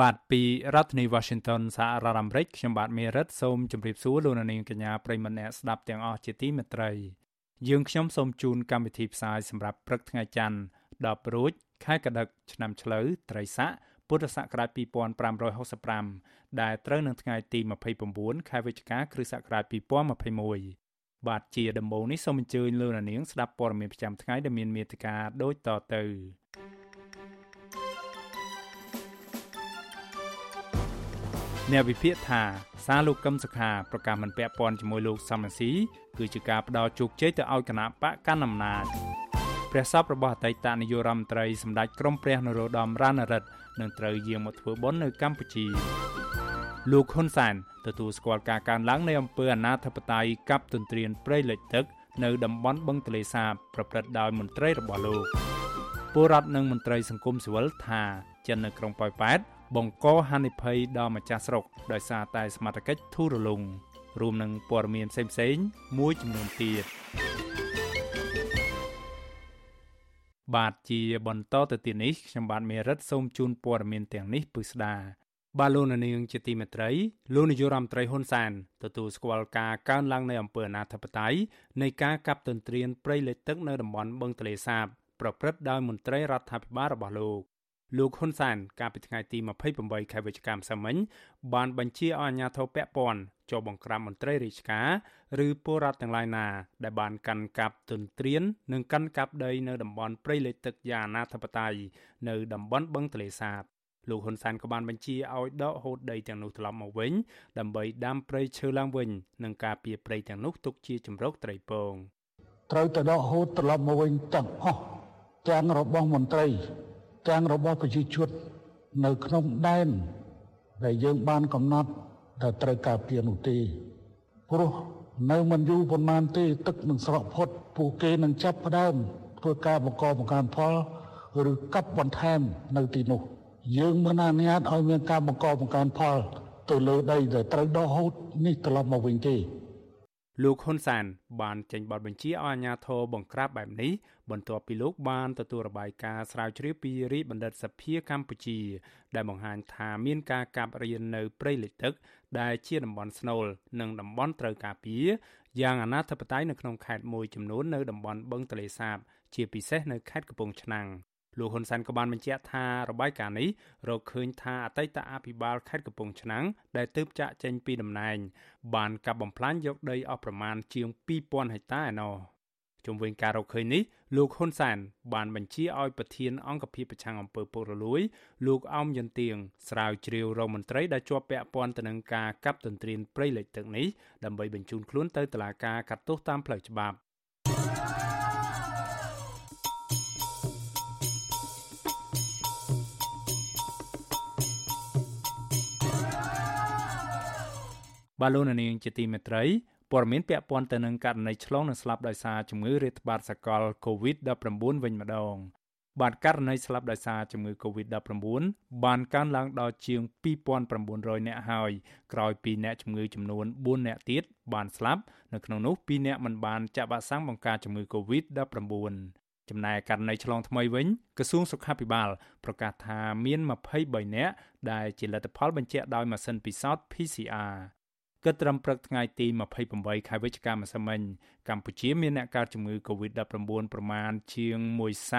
បាទពីរដ្ឋធានី Washington សហរដ្ឋអាមេរិកខ្ញុំបាទមេរិតសូមជម្រាបសួរលោកអ្នកនាងកញ្ញាប្រិយមិត្តអ្នកស្ដាប់ទាំងអស់ជាទីមេត្រី យើងខ្ញុំសូមជូនកម្មវិធីផ្សាយសម្រាប់ព្រឹកថ្ងៃច័ន្ទ10រោចខែកដិកឆ្នាំឆ្លូវត្រីស័កពុទ្ធសករាជ2565ដែលត្រូវនឹងថ្ងៃទី29ខែវិច្ឆិកាគ្រិស្តសករាជ2021បាទជាដំបូងនេះសូមអញ្ជើញលោកនាងស្ដាប់ព័ត៌មានប្រចាំថ្ងៃដែលមានមេត្តាដូចតទៅ អ្នកវិភាគថាសារលោកកឹមសុខាប្រកាសមិនពាក់ព័ន្ធជាមួយលោកសំរងស៊ីគឺជាការផ្ដល់ជោគជ័យទៅឲ្យគណៈបកកណ្ដាលអំណាចព្រះសពរបស់អតីតនាយករដ្ឋមន្ត្រីសម្ដេចក្រមព្រះនរោត្តមរណរដ្ឋនឹងត្រូវយាងមកធ្វើបុណ្យនៅកម្ពុជាលោកហ៊ុនសែនទទួលស្គាល់ការកើនឡើងនៃអំពើអនាធិបតេយ្យកັບទន្ទ្រានព្រៃលិចទឹកនៅតំបន់បឹងទន្លេសាបប្រព្រឹត្តដោយមន្ត្រីរបស់លោកពលរដ្ឋនិងមន្ត្រីសង្គមស៊ីវិលថាចិននៅក្រុងប៉ោយប៉ែត បង្កហានិភ័យដល់ម្ចាស់ស្រុកដោយសារតែសមត្ថកិច្ចធូររលុងរួមនឹងព័ត៌មានផ្សេងៗមួយចំនួនទៀតបាទជាបន្តទៅទៀតនេះខ្ញុំបាទមេរិតសូមជូនព័ត៌មានទាំងនេះពិស្ដាបាទលោកនាងជាទីមេត្រីលោកនាយករដ្ឋមន្ត្រីហ៊ុនសែនទទួលស្គាល់ការកើនឡើងនៃអំពើអនាធិបតេយ្យនៃការកាប់ទន្ទ្រានព្រៃលិចទឹកនៅតំបន់បឹងទន្លេសាបប្រព្រឹត្តដោយមន្ត្រីរដ្ឋាភិបាលរបស់លោក លោកហ៊ុនសែនកាលពីថ្ងៃទី28ខែវិច្ឆិកាម្សិលមិញបានបញ្ជាឲ្យអាជ្ញាធរពាក់ព័ន្ធចូលបង្ក្រាបមន្ត្រីរាជការឬពលរដ្ឋទាំងឡាយណាដែលបានកាន់កាប់ទន្ទ្រាននិងកាន់កាប់ដីនៅតំបន់ព្រៃលិចទឹកយ៉ាងអនាធិបតេយ្យនៅតំបន់បឹងទន្លេសាបលោកហ៊ុនសែនក៏បានបញ្ជាឲ្យដកហូតដីទាំងនោះត្រឡប់មកវិញដើម្បីដាំព្រៃឈើឡើងវិញនិងការពារព្រៃទាំងនោះទុកជាជំរកត្រីពងត្រូវទៅដកហូតត្រឡប់មកវិញទាំងអស់ទាំងរបស់មន្ត្រី ទាំងរបស់ប្រជាជននៅក្នុងដែនដែលយើងបានកំណត់ដែលត្រូវការពារនោះទេព្រោះនៅមិនយូរប៉ុន្មានទេទឹកនឹងស្រកផុតពួកគេនឹងចាប់ផ្ដើមធ្វើការបង្កបង្កើនផលឬកាប់បន្ថែមនៅទីនោះ យើងមិនអនុញ្ញាតឲ្យមានការបង្កបង្កើនផល ទៅលើដីដែលត្រូវដកហូតនេះត្រឡប់មកវិញទេ លោកហ៊ុនសាន បានចេញបទបញ្ជាឲ្យអាជ្ញាធរបង្ក្រាបបែបនេះបន្ទាប់ពីលោកបានទទួលរបាយការណ៍ស្រាវជ្រាវពីរាជបណ្ឌិតសភាកម្ពុជា ដែលបង្ហាញថាមានការកាប់រាននៅព្រៃលិចទឹក ដែលជាតំបន់ស្នូល និងតំបន់ត្រូវការពារយ៉ាងអនាធិបតេយ្យនៅក្នុងខេត្តមួយចំនួននៅតំបន់បឹងទលេសាប ជាពិសេសនៅខេត្តកំពង់ឆ្នាំង លោកហ៊ុនសែនក៏បានបញ្ជាក់ថារបាយការណ៍នេះរកឃើញថាអតីតអភិបាលខេត្តកំពង់ឆ្នាំងដែលទើបចាក់ចេញពីតំណែង បានកាប់បំផ្លាញយកដីអស់ប្រមាណជាង2000ហិកតាឯណោះជុំវិញការរកឃើញនេះលោកហ៊ុនសែនបានបញ្ជាឲ្យប្រធានអង្គភិបប្រឆាំងអំពើពុករលួយ លោកអោមយន្ទៀងស្រាវជ្រាវរងមន្ត្រីដែលជាប់ពាក់ព័ន្ធទៅនឹងការកាប់ទន្ទ្រានព្រៃលិចទឹកនេះដើម្បីបញ្ជូនខ្លួនទៅតុលាការកាត់ទោសតាមផ្លូវច្បាប់ បាទលោកនាងជាទីមេត្រីព័ត៌មានពាក់ព័ន្ធទៅនឹងករណីឆ្លងនិងស្លាប់ដោយសារជំងឺរាតត្បាតសកល COVID-19 វិញម្ដង បាទករណីស្លាប់ដោយសារជំងឺ COVID-19 បានកើនឡើងដល់ជាង2900នាក់ហើយក្រោយពីអ្នកជំងឺចំនួន4នាក់ទៀតបានស្លាប់នៅក្នុងនោះ2នាក់មិនបានចាក់វ៉ាក់សាំងបង្ការជំងឺ COVID-19 ចំណែកករណីឆ្លងថ្មីវិញក្រសួងសុខាភិបាល ប្រកាសថាមាន23នាក់ដែលជាលទ្ធផលបញ្ជាក់ដោយម៉ាស៊ីនពិសោធន៍ PCR គិតត្រឹមព្រឹកថ្ងៃទី28ខែវិច្ឆិកាម្សិលមិញកម្ពុជាមានអ្នកកើតជំងឺ Covid-19 ប្រមាណជាង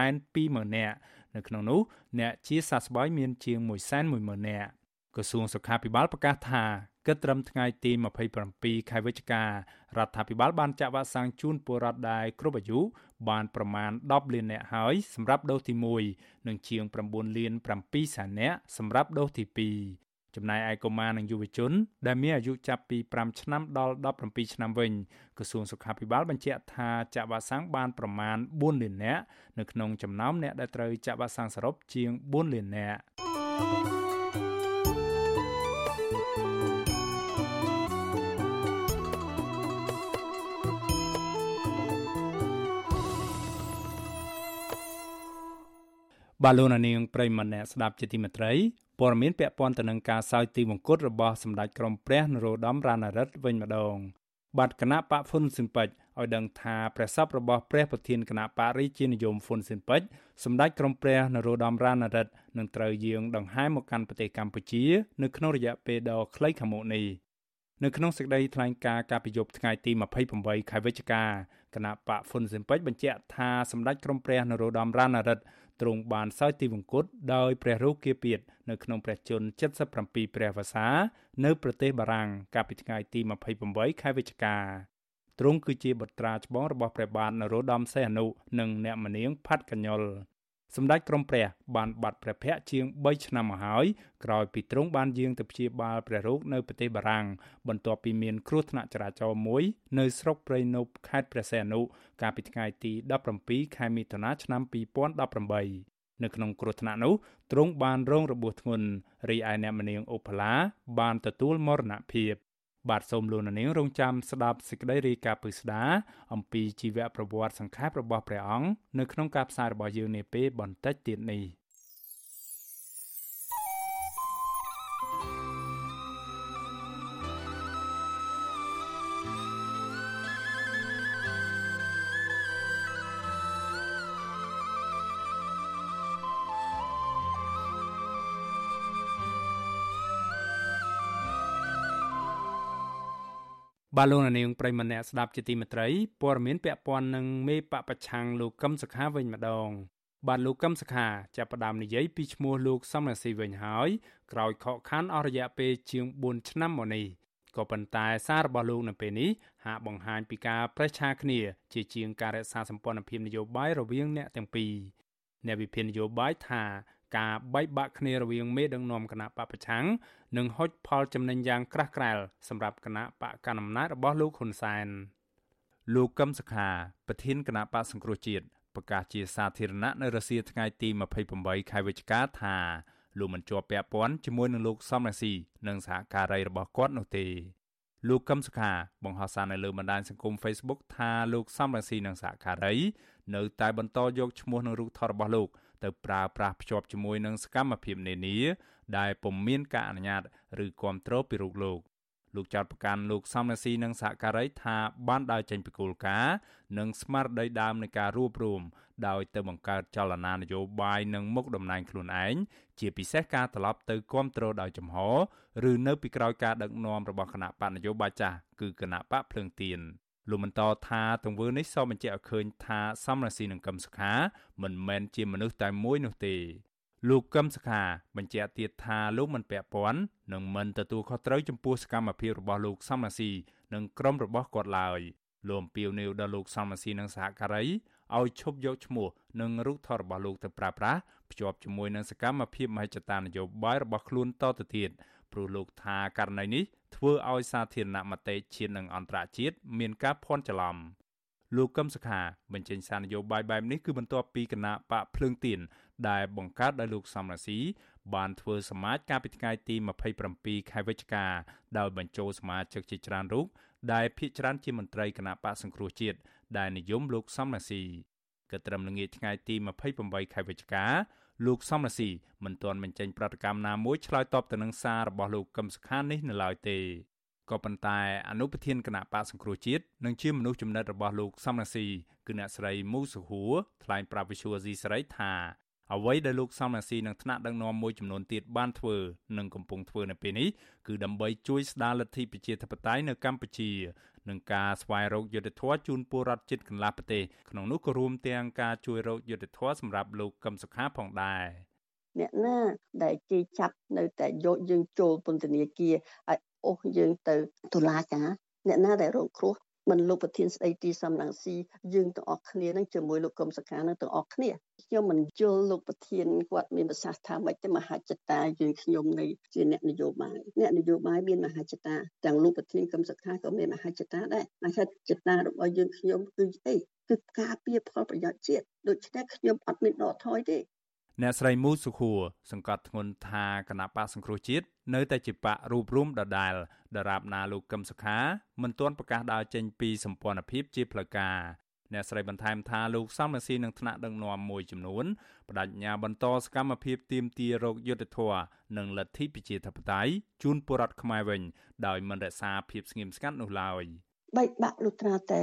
120,000នាក់នៅក្នុងនោះអ្នកជាសះស្បើយមានជាង110,000នាក់ក្រសួងសុខាភិបាលប្រកាសថាគិតត្រឹមថ្ងៃទី27ខែវិច្ឆិការដ្ឋាភិបាលបានចាក់វ៉ាក់សាំងជូនពលរដ្ឋដែលគ្រប់អាយុបានប្រមាណ10លាននាក់ហើយសម្រាប់ដូសទី1និងជាង9លាន7សែននាក់សម្រាប់ដូសទី2 ចំណែកឯកុមារនិងយុវជន ដែលមានអាយុចាប់ពី5ឆ្នាំដល់17ឆ្នាំវិញក្រសួងសុខាភិបាលបញ្ជាក់ថាចាក់វ៉ាក់សាំងបានប្រមាណ4លាននាក់នៅក្នុងចំណោមអ្នកដែលត្រូវចាក់វ៉ាក់សាំងសរុបជាង4លាននាក់បាទលោកនាងប្រិមម្នាក់ស្ដាប់ជាទីមេត្រី ព័ត៌មានពាក់ព័ន្ធទៅនឹងការសោយទីមង្គតរបស់សម្ដេចក្រមព្រះនរោត្តមរណរដ្ឋវិញម្ដងបាទគណៈបកហ្វុនស៊ិនពេចឲ្យដឹងថាព្រះសពរបស់ព្រះប្រធានគណៈបរិជានិយមហ្វុនស៊ិនពេចសម្ដេចក្រមព្រះនរោត្តមរណរដ្ឋនឹងត្រូវយាងដង្ហែមកកាន់ប្រទេសកម្ពុជា នៅក្នុងរយៈពេលដ៏ខ្លីខាងមុខនេះនៅក្នុងសេចក្តីថ្លែងការណ៍កាលពីយប់ថ្ងៃទី28ខែវិច្ឆិកាគណៈបកហ្វុនស៊ិនពេចបញ្ជាក់ថាសម្ដេចក្រមព្រះនរោត្តមរណរដ្ឋ ទ្រង់បានសោយទីវង្គតដោយព្រះរាជាពាតនៅក្នុងព្រះជន្ម77ព្រះវស្សានៅប្រទេសបារាំងកាលពីថ្ងៃទី28ខែវិច្ឆិកាទ្រង់គឺជាបុត្រាច្បងរបស់ព្រះបាទនរោត្តមសីហនុនិងអ្នកមនាងផាត់កញ្ញុល សម្ដេចក្រមព្រះបានបាត់ព្រះភ័ក្ត្រជាង3ឆ្នាំមកហើយក្រោយពីទ្រង់បានយាងទៅព្យាបាលព្រះរោគនៅប្រទេសបារាំងបន្ទាប់ពីមានគ្រោះថ្នាក់ចរាចរណ៍មួយនៅស្រុកព្រៃនប់ខេត្តព្រះសីហនុកាលពីថ្ងៃទី17ខែមិថុនាឆ្នាំ2018នៅក្នុងគ្រោះថ្នាក់នោះទ្រង់បានរងរបួសធ្ងន់រីឯអ្នកម្នាងអូផាឡាបានទទួលមរណភាព បាទសូមលោកនាងរងចាំស្ដាប់សេចក្តីរាយការណ៍ពិស្ដាអំពីជីវប្រវត្តិសង្ខេបរបស់ព្រះអង្គនៅក្នុងការផ្សាយរបស់យើងនាពេលបន្តិចទៀតនេះ បាទលោកនាងប្រិមម្នាក់ស្ដាប់ជាទីមេត្រីព័ត៌មានពាក់ព័ន្ធនឹងមេបពប្រឆាំងលោកកឹមសុខាវិញម្ដង បាទលោកកឹមសុខាចាប់ផ្ដើមនិយាយពីឈ្មោះលោកសំរាសីវិញហើយក្រោយខកខានអស់រយៈពេលជាង4ឆ្នាំមកនេះក៏ប៉ុន្តែសាររបស់លោកនៅពេលនេះហាក់បង្ហាញពីការប្រេះឆាគ្នា ជាជាងការរក្សាសម្ព័ន្ធភាពនយោបាយរវាងអ្នកទាំងពីរអ្នកវិភាគនយោបាយថា ការបែកបាក់គ្នារវាងមេដឹកនាំគណៈបពប្រឆាំងនិងហុចផលចំណេញយ៉ាងក្រាស់ក្រែលសម្រាប់គណៈបកកណ្ដាលអំណាចរបស់លោកហ៊ុនសែនលោកកឹមសុខាប្រធានគណៈបកសង្គ្រោះជាតិប្រកាសជាសាធារណៈនៅរសៀលថ្ងៃទី28ខែវិច្ឆិកាថាលោកមិនជាប់ពាក់ព័ន្ធជាមួយនឹងលោកសំរាស៊ីនិងសហការីរបស់គាត់នោះទេលោកកឹមសុខាបង្ហោះសារនៅលើបណ្ដាញសង្គម Facebook ថាលោកសំរាស៊ីនិងសហការី នៅតែបន្តយកឈ្មោះនិងរូបថតរបស់លោក ទៅប្រើប្រាស់ភ្ជាប់ជាមួយនឹងសកម្មភាពនានា ដែលពុំមានការអនុញ្ញាតឬគ្រប់គ្រងពីរូបលោកលោកចោតប្រកាន់លោកសំរាស៊ីនិងសហការីថាបានដើរចេញពីគោលការណ៍និងស្មារតីដើមនៃការរួបរวมដោយទៅបង្កើតចលនានយោបាយនិងមុខតំណែងខ្លួនឯងជាពិសេសការត្រឡប់ទៅគ្រប់គ្រងដោយចំហឬនៅពីក្រោយការដឹកនាំរបស់គណៈបកនយោបាយចាស់គឺគណៈបកភ្លើងទៀន លោកបន្តថាទង្វើនេះសបញ្ជាក់ឲ្យឃើញថាសំរាស៊ីនិងកឹមសុខា មិនមែនជាមនុស្សតែមួយនោះទេលោកកឹមសុខា បញ្ជាក់ទៀតថាលោកមិនពាក់ព័ន្ធនិងមិនទទួលខុសត្រូវចំពោះសកម្មភាពរបស់លោកសំរាស៊ីនិងក្រុមរបស់គាត់ឡើយលោកអំពាវនាវដល់លោកសំរាស៊ីនិងសហការីឲ្យឈប់យកឈ្មោះនិងរូបថតរបស់លោកទៅប្រើប្រាស់ភ្ជាប់ជាមួយនឹងសកម្មភាពមហិច្ឆតានយោបាយរបស់ខ្លួនតទៅទៀតព្រោះលោកថាករណីនេះ ធ្វើឲ្យសាធារណមតិជាតិនិងអន្តរជាតិមានការភ័ន្តច្រឡំលោកកឹមសុខាបញ្ចេញសារនយោបាយបែបនេះគឺបន្ទាប់ពីគណៈបកភ្លើងទៀនដែលបង្កើតដោយលោកសំរាសីបានធ្វើសមាជកាលពីថ្ងៃទី27ខែវិច្ឆិកាដោយបញ្ចូលសមាជិកជាច្រើនរូបដែលភាគច្រើនជាមន្ត្រីគណៈបកសង្គ្រោះជាតិដែលនិយមលោកសំរាសីក៏ត្រឹមល្ងាចថ្ងៃទី28ខែវិច្ឆិកា លោកសំរាសីមិនទាន់បញ្ចេញប្រតិកម្មណាមួយឆ្លើយតបទៅនឹងសាររបស់លោកកឹមសុខានេះនៅឡើយទេក៏ប៉ុន្តែអនុប្រធានគណៈបកសង្គ្រោះជាតិនិងជាមនុស្សចំណិតរបស់លោកសំរាសីគឺអ្នកស្រីមូសុហួរថ្លែងប្រាប់វិសុវអាស៊ីសេរីថា អ្វីដែលលោកសំរាសីនឹងថ្នាក់ដឹកនាំមួយចំនួនទៀតបានធ្វើនិងកំពុងធ្វើនៅពេលនេះគឺដើម្បីជួយស្ដារលទ្ធិប្រជាធិបតេយ្យនៅកម្ពុជានឹងការស្វែងរកយុត្តិធម៌ជូនពលរដ្ឋជិតកន្លះប្រទេសក្នុងនោះក៏រួមទាំងការជួយរកយុត្តិធម៌សម្រាប់លោកកឹមសុខាផងដែរអ្នកណាដែលគេចាប់នៅតែយកយើងចូលពន្ធនាគារឲ្យអូសយើងទៅតុលាការអ្នកណាដែលរងគ្រោះ មិនលោកប្រធានស្ដីទីសំរងស៊ីយើងទាំងអស់គ្នានឹងជាមួយលោកកុំសខានឹងទាំងអស់គ្នាខ្ញុំមិនយល់លោកប្រធានគាត់មានប្រសាសន៍ថាម៉េចទេមហាចតាយើងខ្ញុំនៃជាអ្នកនយោបាយអ្នកនយោបាយមានមហាចតាទាំងលោកប្រធានកុំសខាក៏មានមហាចតាដែរមហាចតារបស់យើងខ្ញុំគឺអីគឺការពារផលប្រយោជន៍ជាតិដូច្នេះខ្ញុំអត់មានដកថយទេ អ្នកស្រីមូសុខួរសង្កត់ធ្ងន់ថាគណៈបកសង្គ្រោះជាតិនៅតែជាបករូបរួមដដែលដរាបណាលោកកឹមសុខាមិនទាន់ប្រកាសដើរចេញពីសម្ព័ន្ធភាពជាផ្លូវការអ្នកស្រីបន្ថែមថាលោកសំរងស៊ីនឹងថ្នាក់ដឹកនាំមួយចំនួនបដិញ្ញាបន្តសកម្មភាពទាមទាររោគយុទ្ធធរនិងលទ្ធិប្រជាធិបតេយ្យជូនពលរដ្ឋខ្មែរវិញដោយមិនរក្សាភាពស្ងៀមស្ងាត់នោះឡើយបែកបាក់លុត្រាតែ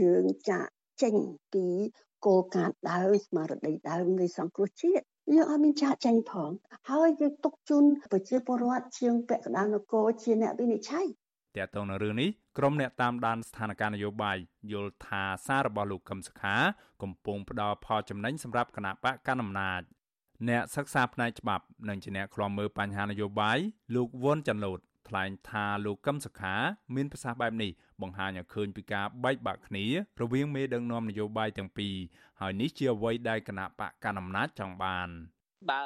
យើងចាក់ចេញពី គោលការណ៍ដើមស្មារតីដើមនៃសង្គ្រោះជាតិយើងអត់មានចាក់ចេញផងហើយយើងទុកជូនប្រជាពលរដ្ឋជាងពាក់កណ្ដាលនគរជាអ្នកវិនិច្ឆ័យតើតើនៅរឿងនេះក្រុមអ្នកតាមដានស្ថានភាពនយោបាយយល់ថាសាររបស់លោកកឹមសុខា កំពុងផ្ដល់ផលចំណេញសម្រាប់គណៈបកកណ្ដាលអំណាចអ្នកសិក្សាផ្នែកច្បាប់និងជាអ្នកខ្លំមើលបញ្ហានយោបាយលោកវ៉ុនចាន់លូត ថ្លែងថាលោកកឹមសុខា មានប្រសាសន៍បែបនេះបង្ហាញឲ្យឃើញពីការបែកបាក់គ្នារវាងមេដឹកនាំនយោបាយទាំងពីរហើយនេះជាអ្វីដែលគណៈបកកណ្ដាលអំណាចចង់បាន។ បើ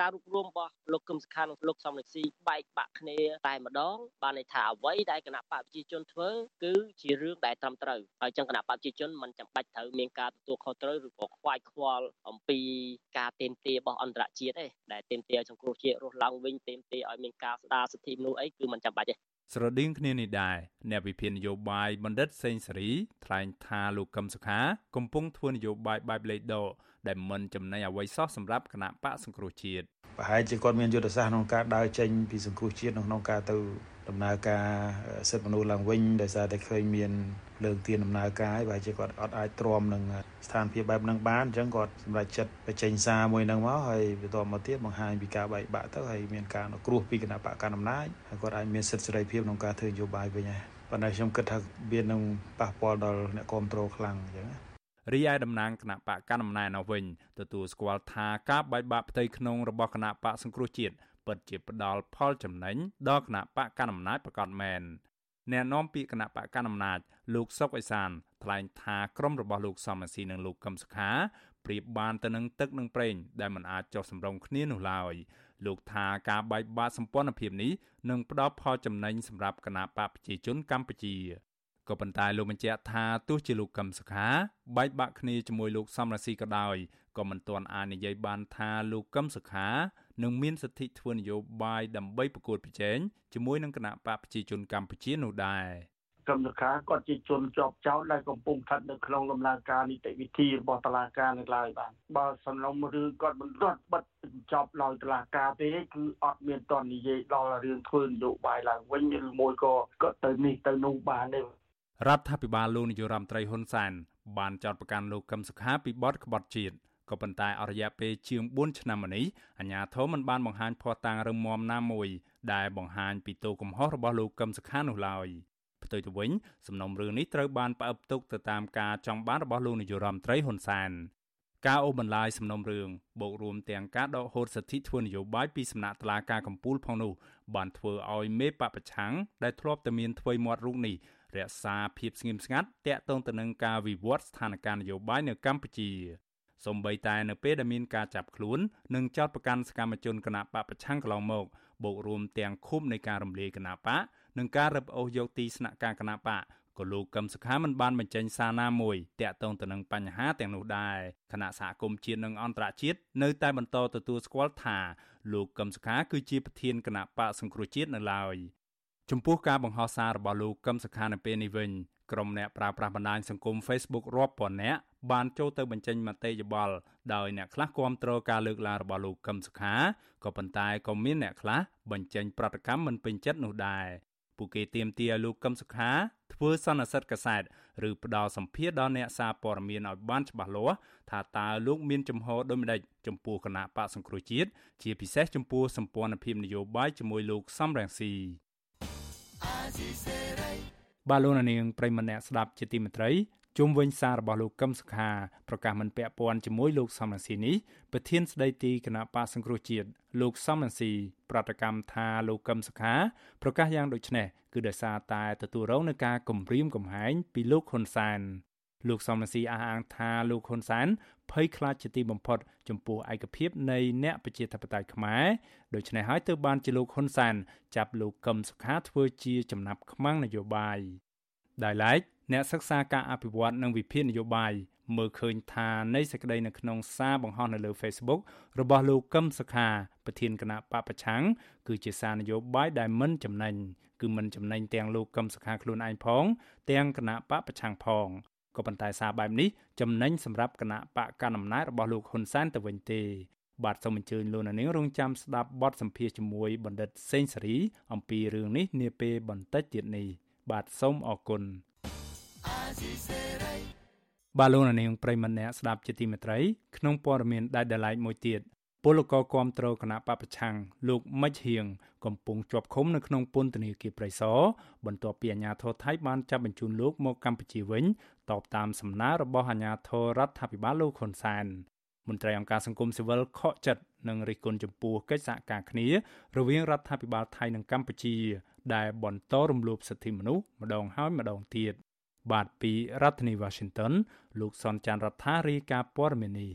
ការរួបរวมរបស់លោកកឹមសុខានិងលោកសំរងស៊ីបែកបាក់គ្នាតែម្ដងបានន័យថាអ្វីដែលគណៈបកប្រជាជនធ្វើគឺជារឿងដែលត្រឹមត្រូវហើយចឹងគណៈបកប្រជាជនមិនចាំបាច់ត្រូវមានការទទួលខុសត្រូវឬក៏ខ្វាយខ្វល់អំពីការទៀមទារបស់អន្តរជាតិទេដែលទៀមទាសង្គ្រោះជាតិរស់ឡើងវិញទៀមទាឲ្យមានការស្ដារសិទ្ធិមនុស្សអីគឺមិនចាំបាច់ទេ ស្រដៀងគ្នានេះដែរអ្នកវិភាគនយោបាយបណ្ឌិតសេងសេរីថ្លែងថាលោកកឹមសុខា កំពុងធ្វើនយោបាយបែបលេខដកដែលមិនចំណេញអ្វីសោះសម្រាប់គណៈបកសង្គ្រោះជាតិប្រហែលជាគាត់មានយុទ្ធសាស្ត្រក្នុងការដើរចេញពីសង្គ្រោះជាតិក្នុងការទៅដំណើរការសិទ្ធិមនុស្សឡើងវិញដោយសារតែឃើញមាន លើកទៀនដំណើរការហើយបើជាគាត់អត់អាចទ្រាំនឹងស្ថានភាពបែបហ្នឹងបានអញ្ចឹងគាត់សម្រេចចិត្តបញ្ចេញសារមួយហ្នឹងមកហើយបន្ទាប់មកទៀតបង្ហាញពីការបែកបាក់ទៅហើយមានការអនុគ្រោះពីគណៈបកកណ្ដាលអំណាចហើយគាត់អាចមានសិទ្ធិសេរីភាពក្នុងការធ្វើនយោបាយវិញហើយប៉ុន្តែខ្ញុំគិតថាវានឹងប៉ះពាល់ដល់អ្នកគ្រប់គ្រងខ្លាំងអញ្ចឹងណារីឯតំណាងគណៈបកកណ្ដាលអំណាចនោះវិញទទួលស្គាល់ថាការបែកបាក់ផ្ទៃក្នុងរបស់គណៈបកសង្គ្រោះជាតិពិតជាផ្ដល់ផលចំណេញដល់គណៈបកកណ្ដាលអំណាចប្រកាសមែន អ្នកនាំពាក្យគណៈបកកណ្ដាលអំណាចលោកសុកអេសានថ្លែងថាក្រុមរបស់លោកសំរងស៊ីនិងលោកកឹមសុខាប្រៀបបានទៅនឹងទឹកនិងប្រេងដែលមិនអាចចុះសម្រុងគ្នានោះឡើយលោកថាការបែកបាក់សម្ព័ន្ធភាពនេះនឹងផ្ដល់ផលចំណេញសម្រាប់គណៈបកប្រជាជនកម្ពុជាក៏ប៉ុន្តែលោកបញ្ជាក់ថាទោះជាលោកកឹមសុខាបែកបាក់គ្នាជាមួយលោកសំរាស៊ីក៏ដោយក៏មិនទាន់អាចនិយាយបានថាលោកកឹមសុខា នឹងមានសិទ្ធិធ្វើនយោបាយដើម្បីប្រកួតប្រជែងជាមួយនឹងគណៈបកប្រជាជនកម្ពុជានោះដែរកម្មសខាគាត់ជាជនជាប់ចោតដែលកំពុងស្ថិតនៅក្នុងដំណើរការនីតិវិធីរបស់តុលាការនៅឡើយបាទបើសំណុំរឿងគាត់មិនរត់បិទបញ្ចប់ដោយតុលាការទេគឺអត់មានតននិយាយដល់រឿងធ្វើនយោបាយឡើងវិញឬមួយក៏គាត់ទៅនេះទៅនោះបានទេរដ្ឋាភិបាលលោកនាយរដ្ឋមន្ត្រីហ៊ុនសែនបានចោទប្រកាន់លោកកឹមសុខាពីបទក្បត់ជាតិ ក៏ប៉ុន្តែអរិយាពេលជាង4ឆ្នាំមកនេះអាជ្ញាធរមិនបានបង្ហាញភស្តុតាងរឹងមាំណាមួយ ដែលបង្ហាញពីទោសកំហុសរបស់លោកកឹមសុខានោះឡើយផ្ទុយទៅវិញសំណុំរឿងនេះត្រូវបានផ្អឹបទុកទៅតាមការចង់បានរបស់លោកនាយរដ្ឋមន្ត្រីហ៊ុនសែនការអូសបន្លាយសំណុំរឿងបូករួមទាំងការដកហូតសិទ្ធិធ្វើនយោបាយពីសំណាក់តុលាការកំពូលផងនោះបានធ្វើឲ្យមេបពប្រឆាំងដែលធ្លាប់តែមានធ្វើមាត់រូបនេះរក្សាភាពស្ងៀមស្ងាត់តាក់ទងទៅនឹងការវិវត្តស្ថានភាពនយោបាយនៅកម្ពុជា សំបីតែនៅពេលដែលមានការចាប់ខ្លួននិងចោទប្រកាន់សកម្មជនគណបកប្រឆាំងកន្លងមកបូករួមទាំងឃុំនៃការរំលាយគណបកនិងការរឹបអូសយកទីស្នាក់ការគណបកក៏លោកកឹមសុខាមិនបានបញ្ចេញសារណាមួយតាក់ទងទៅនឹងបញ្ហាទាំងនោះដែរគណៈសហគមន៍ជាតិនិងអន្តរជាតិនៅតែបន្តទទួលស្គាល់ថាលោកកឹមសុខាគឺជាប្រធានគណៈបកសង្គ្រោះជាតិនៅឡើយចំពោះការបង្ហោះសាររបស់លោកកឹមសុខានៅពេលនេះវិញ ក្រុមអ្នកប្រើប្រាស់បណ្ដាញសង្គម Facebook រាប់ពាន់នាក់បានចូលទៅបញ្ចេញមតិយោបល់ដោយអ្នកខ្លះគាំទ្រការលើកឡើងរបស់លោកកឹមសុខាក៏ប៉ុន្តែក៏មានអ្នកខ្លះបញ្ចេញប្រតិកម្មមិនពេញចិត្តនោះដែរពួកគេទាមទារលោកកឹមសុខាធ្វើសន្និសីទកាសែតឬផ្ដល់សម្ភារដល់អ្នកសារព័ត៌មានឲ្យបានច្បាស់លាស់ថាតើលោកមានចំហដូចម្ដេចចំពោះគណៈបកសង្គ្រោះជាតិជាពិសេសចំពោះសម្ព័ន្ធភាពនយោបាយជាមួយលោកសំរងស៊ី បាទលោកនាងប្រិមម្នាក់ស្ដាប់ជាទីមេត្រីជុំវិញសាររបស់លោកកឹមសុខាប្រកាសមិនពាក់ព័ន្ធជាមួយលោកសំរងស៊ីនេះប្រធានស្ដីទីគណៈបកសង្គ្រោះជាតិលោកសំរងស៊ីប្រតិកម្មថាលោកកឹមសុខាប្រកាសយ៉ាងដូចនេះគឺដោយសារតែទទួលរងនឹងការគំរាមកំហែងពីលោកហ៊ុនសែន លោកសំរងស៊ីអះអាងថាលោកហ៊ុនសែនភ័យខ្លាចជាទីបំផុត ចំពោះឯកភាពនៃអ្នកប្រជាធិបតេយ្យខ្មែរដូច្នេះហើយទើបបានជាលោកហ៊ុនសែនចាប់លោកកឹមសុខាធ្វើជាចំណាប់ខ្មាំងនយោបាយដោយឡែកអ្នកសិក្សាការអភិវឌ្ឍនិងវិភាគនយោបាយមើលឃើញថានៃសេចក្តីនៅក្នុងសារបង្ហោះនៅលើ Facebook របស់លោកកឹមសុខាប្រធានគណៈបពប្រឆាំងគឺជាសារនយោបាយដែលមិនចំណេញគឺមិនចំណេញទាំងលោកកឹមសុខាខ្លួនឯងផង ទាំងគណៈបពប្រឆាំងផង ក៏ប៉ុន្តែសារបែបនេះចំណេញសម្រាប់គណៈបកកណ្ដាលអំណាចរបស់លោកហ៊ុនសែនទៅវិញទេបាទសូមអញ្ជើញលោកនាងរងចាំស្ដាប់បទសម្ភាសជាមួយបណ្ឌិតសេងសេរី អំពីរឿងនេះនាពេលបន្តិចទៀតនេះបាទសូមអរគុណបាទលោកនាងប្រិមម្នាក់ស្ដាប់ជាទីមេត្រីក្នុងព័ត៌មានដែលដライមួយទៀត ពលករគាំទ្រគណៈបពប្រឆាំងលោកមិចហៀងកំពុងជាប់ឃុំនៅក្នុងពន្ធនាគារព្រៃសរបន្ទាប់ពីអាជ្ញាធរថៃបានចាប់បញ្ជូនលោកមកកម្ពុជាវិញតបតាមសំណើរបស់អាជ្ញាធររដ្ឋាភិបាលលោកហ៊ុនសែនមន្ត្រីអង្គការសង្គមស៊ីវិលខកចិត្តនិងរិះគន់ចំពោះកិច្ចសហការគ្នារវាងរដ្ឋាភិបាលថៃនិងកម្ពុជា ដែលបន្តរំលោភសិទ្ធិមនុស្សម្ដងហើយម្ដងទៀតបាទពីរដ្ឋធានី Washington លោកសនចាន់រដ្ឋារាយការណ៍ព័ត៌មាននេះ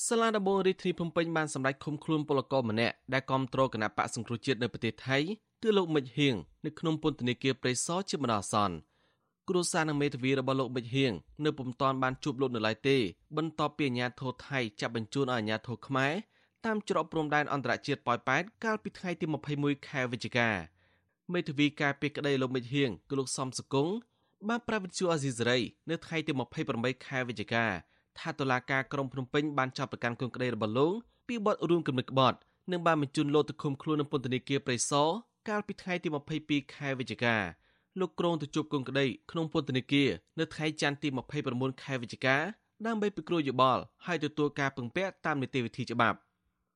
សាលាដំបងរាជធានីភ្នំពេញបានសម្រេចឃុំខ្លួនពលករម្នាក់ដែលគាំទ្រគណៈបកសង្គ្រោះជាតិនៅប្រទេសថៃគឺលោកមិចហៀងនៅក្នុងពន្ធនាគារព្រៃសរជាបណ្ដោះអាសន្នគ្រួសារនិងមេធាវីរបស់លោកមិចហៀងនៅពុំទាន់បានជួបលោកនៅឡើយទេបន្ទាប់ពីអាជ្ញាធរថៃចាប់បញ្ជូនឲ្យអាជ្ញាធរខ្មែរតាមច្រកព្រំដែនអន្តរជាតិប៉ោយប៉ែតកាលពីថ្ងៃទី21ខែវិច្ឆិកាមេធាវីការពីក្តីលោកមិចហៀងគឺលោកសំសកុងបានប្រាប់វិទ្យុអាស៊ីសេរីនៅថ្ងៃទី28ខែវិច្ឆិកា ថាតុលាការក្រុងភ្នំពេញបានចាប់ប្រកាន់គុំក្តីរបស់លោកពីបទរួមគំនិតក្បត់និងបានបញ្ជូនលោកទៅឃុំខ្លួននៅពន្ធនាគារព្រៃសរកាលពីថ្ងៃទី22ខែវិច្ឆិកាលោកក្រុងទៅជួបគុំក្តីក្នុងពន្ធនាគារនៅថ្ងៃច័ន្ទទី29ខែវិច្ឆិកាដើម្បីពិគ្រោះយោបល់ហើយទទួលការពឹងពាក់តាមនីតិវិធីច្បាប់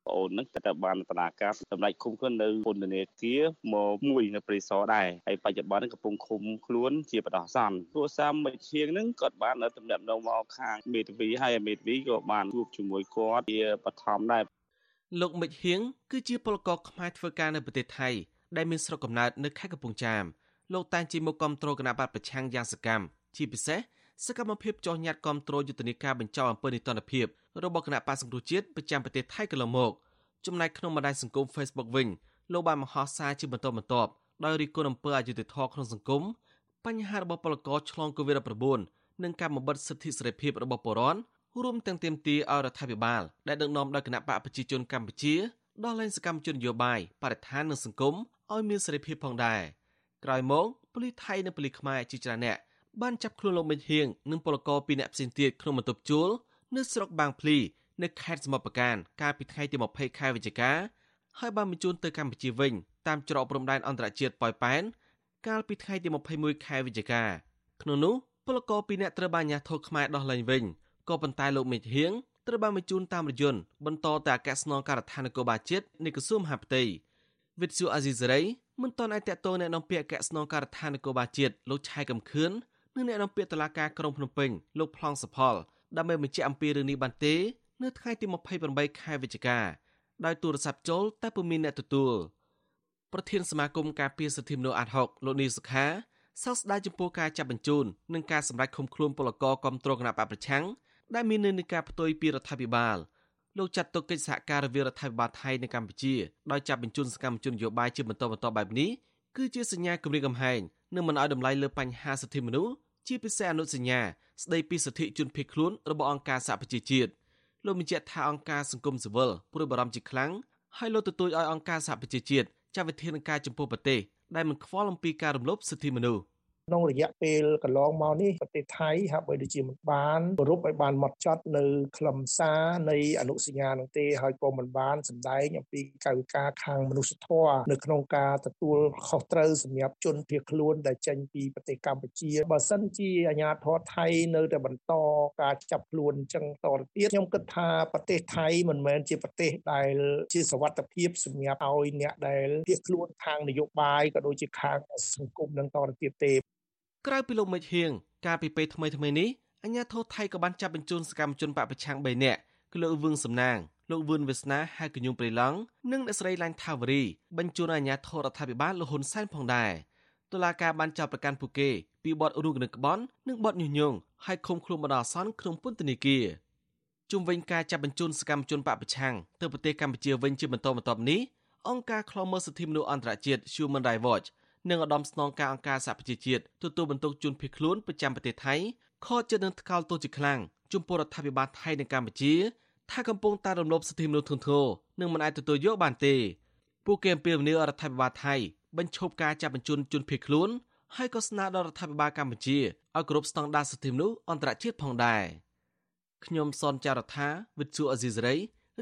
ប្អូននឹងទៅបានតនាការសម្ដេចឃុំខ្លួននៅពន្ធនាគារមកមួយនៅព្រៃសរដែរហើយបច្ចុប្បន្នកំពុងឃុំខ្លួនជាបដោះសន្នគ្រួសារមួយជាងនឹងគាត់បាននៅតំណាក់ដងមកខាងមេធាវីហើយមេធាវីក៏បានជួបជាមួយគាត់ជាបឋមដែរលោកមិចហៀងគឺជាពលករខ្មែរធ្វើការនៅប្រទេសថៃដែលមានស្រុកកំណើតនៅខេត្តកំពង់ចាមលោកតែងជាមុខគ្រប់គ្រងគណៈបកប្រឆាំងយ៉ាងសកម្មជាពិសេសសកម្មភាពចោះញ៉ាត់គ្រប់គ្រងយុទ្ធនាការបញ្ចោអំពើនីតិរដ្ឋភាពរបស់គណៈបកសង្គ្រោះជាតិប្រចាំប្រទេសថៃកន្លងមក ចំណែកក្នុងបណ្ដាញសង្គម Facebook វិញលោកបានបង្ហោះសារជាបន្តបន្ទាប់ដោយរិះគន់អំពើអយុត្តិធម៌ក្នុងសង្គមបញ្ហារបស់ពលករឆ្លង COVID-19 និងការបំបិទសិទ្ធិសេរីភាពរបស់ពលរដ្ឋរួមទាំងទាមទារឲ្យរដ្ឋាភិបាលដែលដឹកនាំដោយគណៈបកប្រជាជនកម្ពុជាដោះលែងសកម្មជននយោបាយបរិស្ថាននិងសង្គមឲ្យមានសេរីភាពផងដែរក្រោយមកប៉ូលីសថៃនិងប៉ូលីសខ្មែរជាច្រើនអ្នកបានចាប់ខ្លួនលោកមិញហៀងនិងពលករពីរអ្នកផ្សេងទៀតក្នុងបន្ទប់ជួលនៅស្រុកបាងភ្លី នៅខេត្តសមុទ្រប្រការកាលពីថ្ងៃទី20ខែវិច្ឆិកាហើយបានបញ្ជូនទៅកម្ពុជាវិញតាមច្រកព្រំដែនអន្តរជាតិប៉ោយប៉ែនកាលពីថ្ងៃទី21ខែវិច្ឆិកាក្នុងនោះពលករពីរនាក់ត្រូវបានអាជ្ញាធរខ្មែរដោះលែងវិញក៏ប៉ុន្តែលោកមេឃហៀងត្រូវបានបញ្ជូនតាមរយន្តបន្តទៅអគ្គស្នងការដ្ឋាននគរបាលជាតិនៃក្រសួងមហាផ្ទៃវិទ្យុអាស៊ីសេរីមិនទាន់អាចតតងแนะនាំពាក្យអគ្គស្នងការដ្ឋាននគរបាលជាតិលោកឆៃកំខឿននិងអ្នកនាំពាក្យតុលាការក្រុងភ្នំពេញលោកប្លង់សផលដើម្បីបញ្ជាក់អំពីរឿងនេះបានទេ នៅថ្ងៃទី28ខែវិច្ឆិកាដោយទូរស័ព្ទចូលតែពុំមានអ្នកទទួលប្រធានសមាគមការពារសិទ្ធិមនុស្សអាត់ហុកលោកនីសុខាសោកស្ដាយចំពោះការចាប់បញ្ជូននិងការសម្រេចឃុំខ្លួនពលករគាំទ្រគណៈបកប្រឆាំងដែលមាននិន្នាការផ្ទុយពីរដ្ឋាភិបាលលោកចាត់ទុកកិច្ចសហការរវាងរដ្ឋាភិបាលថៃនិងកម្ពុជាដោយចាប់បញ្ជូនសកម្មជននយោបាយជាបន្តបន្ទាប់បែបនេះគឺជាសញ្ញាគម្រាមកំហែងនិងមិនឲ្យតម្លៃលើបញ្ហាសិទ្ធិមនុស្សជាពិសេសអនុសញ្ញាស្ដីពីសិទ្ធិជនភៀសខ្លួនរបស់អង្គការសហប្រជាជាតិ។ លោកបញ្ជាក់ថាអង្គការសង្គមស៊ីវិលព្រួយបារម្ភជាខ្លាំងហើយលោកទទូចឲ្យអង្គការសហប្រជាជាតិចាត់វិធានការចំពោះប្រទេសដែលមិនខ្វល់អំពីការរំលោភសិទ្ធិមនុស្ស ក្នុងរយៈពេលកន្លងមកនេះប្រទេសថៃហាក់បីដូចជាមិនបានគោរពឲ្យបានម៉ត់ចត់នៅខ្លឹមសារនៃអនុសញ្ញានោះទេហើយក៏មិនបានសម្ដែងអំពីកាយវិការខាងមនុស្សធម៌នៅក្នុងការទទួលខុសត្រូវសម្រាប់ជនភៀសខ្លួនដែលចេញពីប្រទេសកម្ពុជាបើសិនជាអាជ្ញាធរថៃនៅតែបន្តការចាប់ខ្លួនអញ្ចឹងតទៅទៀតខ្ញុំគិតថាប្រទេសថៃមិនមែនជាប្រទេសដែលជាសវត្ថភាពសម្រាប់ឲ្យអ្នកដែលភៀសខ្លួនខាងនយោបាយក៏ដូចជាខាងសង្គមនឹងតទៅទៀតទេ ក្រៅពីលោកមិចហៀងកាលពីពេលថ្មីថ្មីនេះអាញាធរថៃក៏បានចាប់បញ្ជូនសកម្មជនបពប្រឆាំង3នាក់គឺលោកវឿងសំណាងលោកវឿនវាសនាហៅកញុំព្រៃឡង់និងអ្នកស្រីឡាញ់ថាវរីបញ្ជូនអាញាធររដ្ឋាភិបាលលហ៊ុនសែនផងដែរតុលាការបានចាប់ប្រកាន់ពួកគេពីបទរួមគំនិតក្បន់និងបទញុះញង់ឲ្យឃុំខ្លួនបណ្ដោះអាសន្នក្នុងពន្ធនាគារជុំវិញការចាប់បញ្ជូនសកម្មជនបពប្រឆាំងទៅប្រទេសកម្ពុជាវិញជាបន្តបន្ទាប់នេះអង្គការឃ្លាំមើលសិទ្ធិមនុស្សអន្តរជាតិ Human Rights Watch និងឧត្តមស្នងការអង្គការសហប្រជាជាតិទទួលបន្ទុកជនភៀសខ្លួនប្រចាំប្រទេសថៃខកចិត្តនឹងថ្កោលទោសជាខ្លាំងចំពោះរដ្ឋាភិបាលថៃនិងកម្ពុជាថាកំពុងតែរំលោភសិទ្ធិមនុស្សធ្ងន់ធ្ងរនិងមិនអាចទទួលយកបានទេពួកគេអំពាវនាវរដ្ឋាភិបាលថៃបញ្ឈប់ការចាប់បញ្ជូនជនភៀសខ្លួនហើយក៏ស្នើដល់រដ្ឋាភិបាលកម្ពុជាឲ្យគ្រប់ស្តង់ដារសិទ្ធិមនុស្សអន្តរជាតិផងដែរខ្ញុំសនចាររថាវិទ្យុអេស៊ីសរ៉ៃ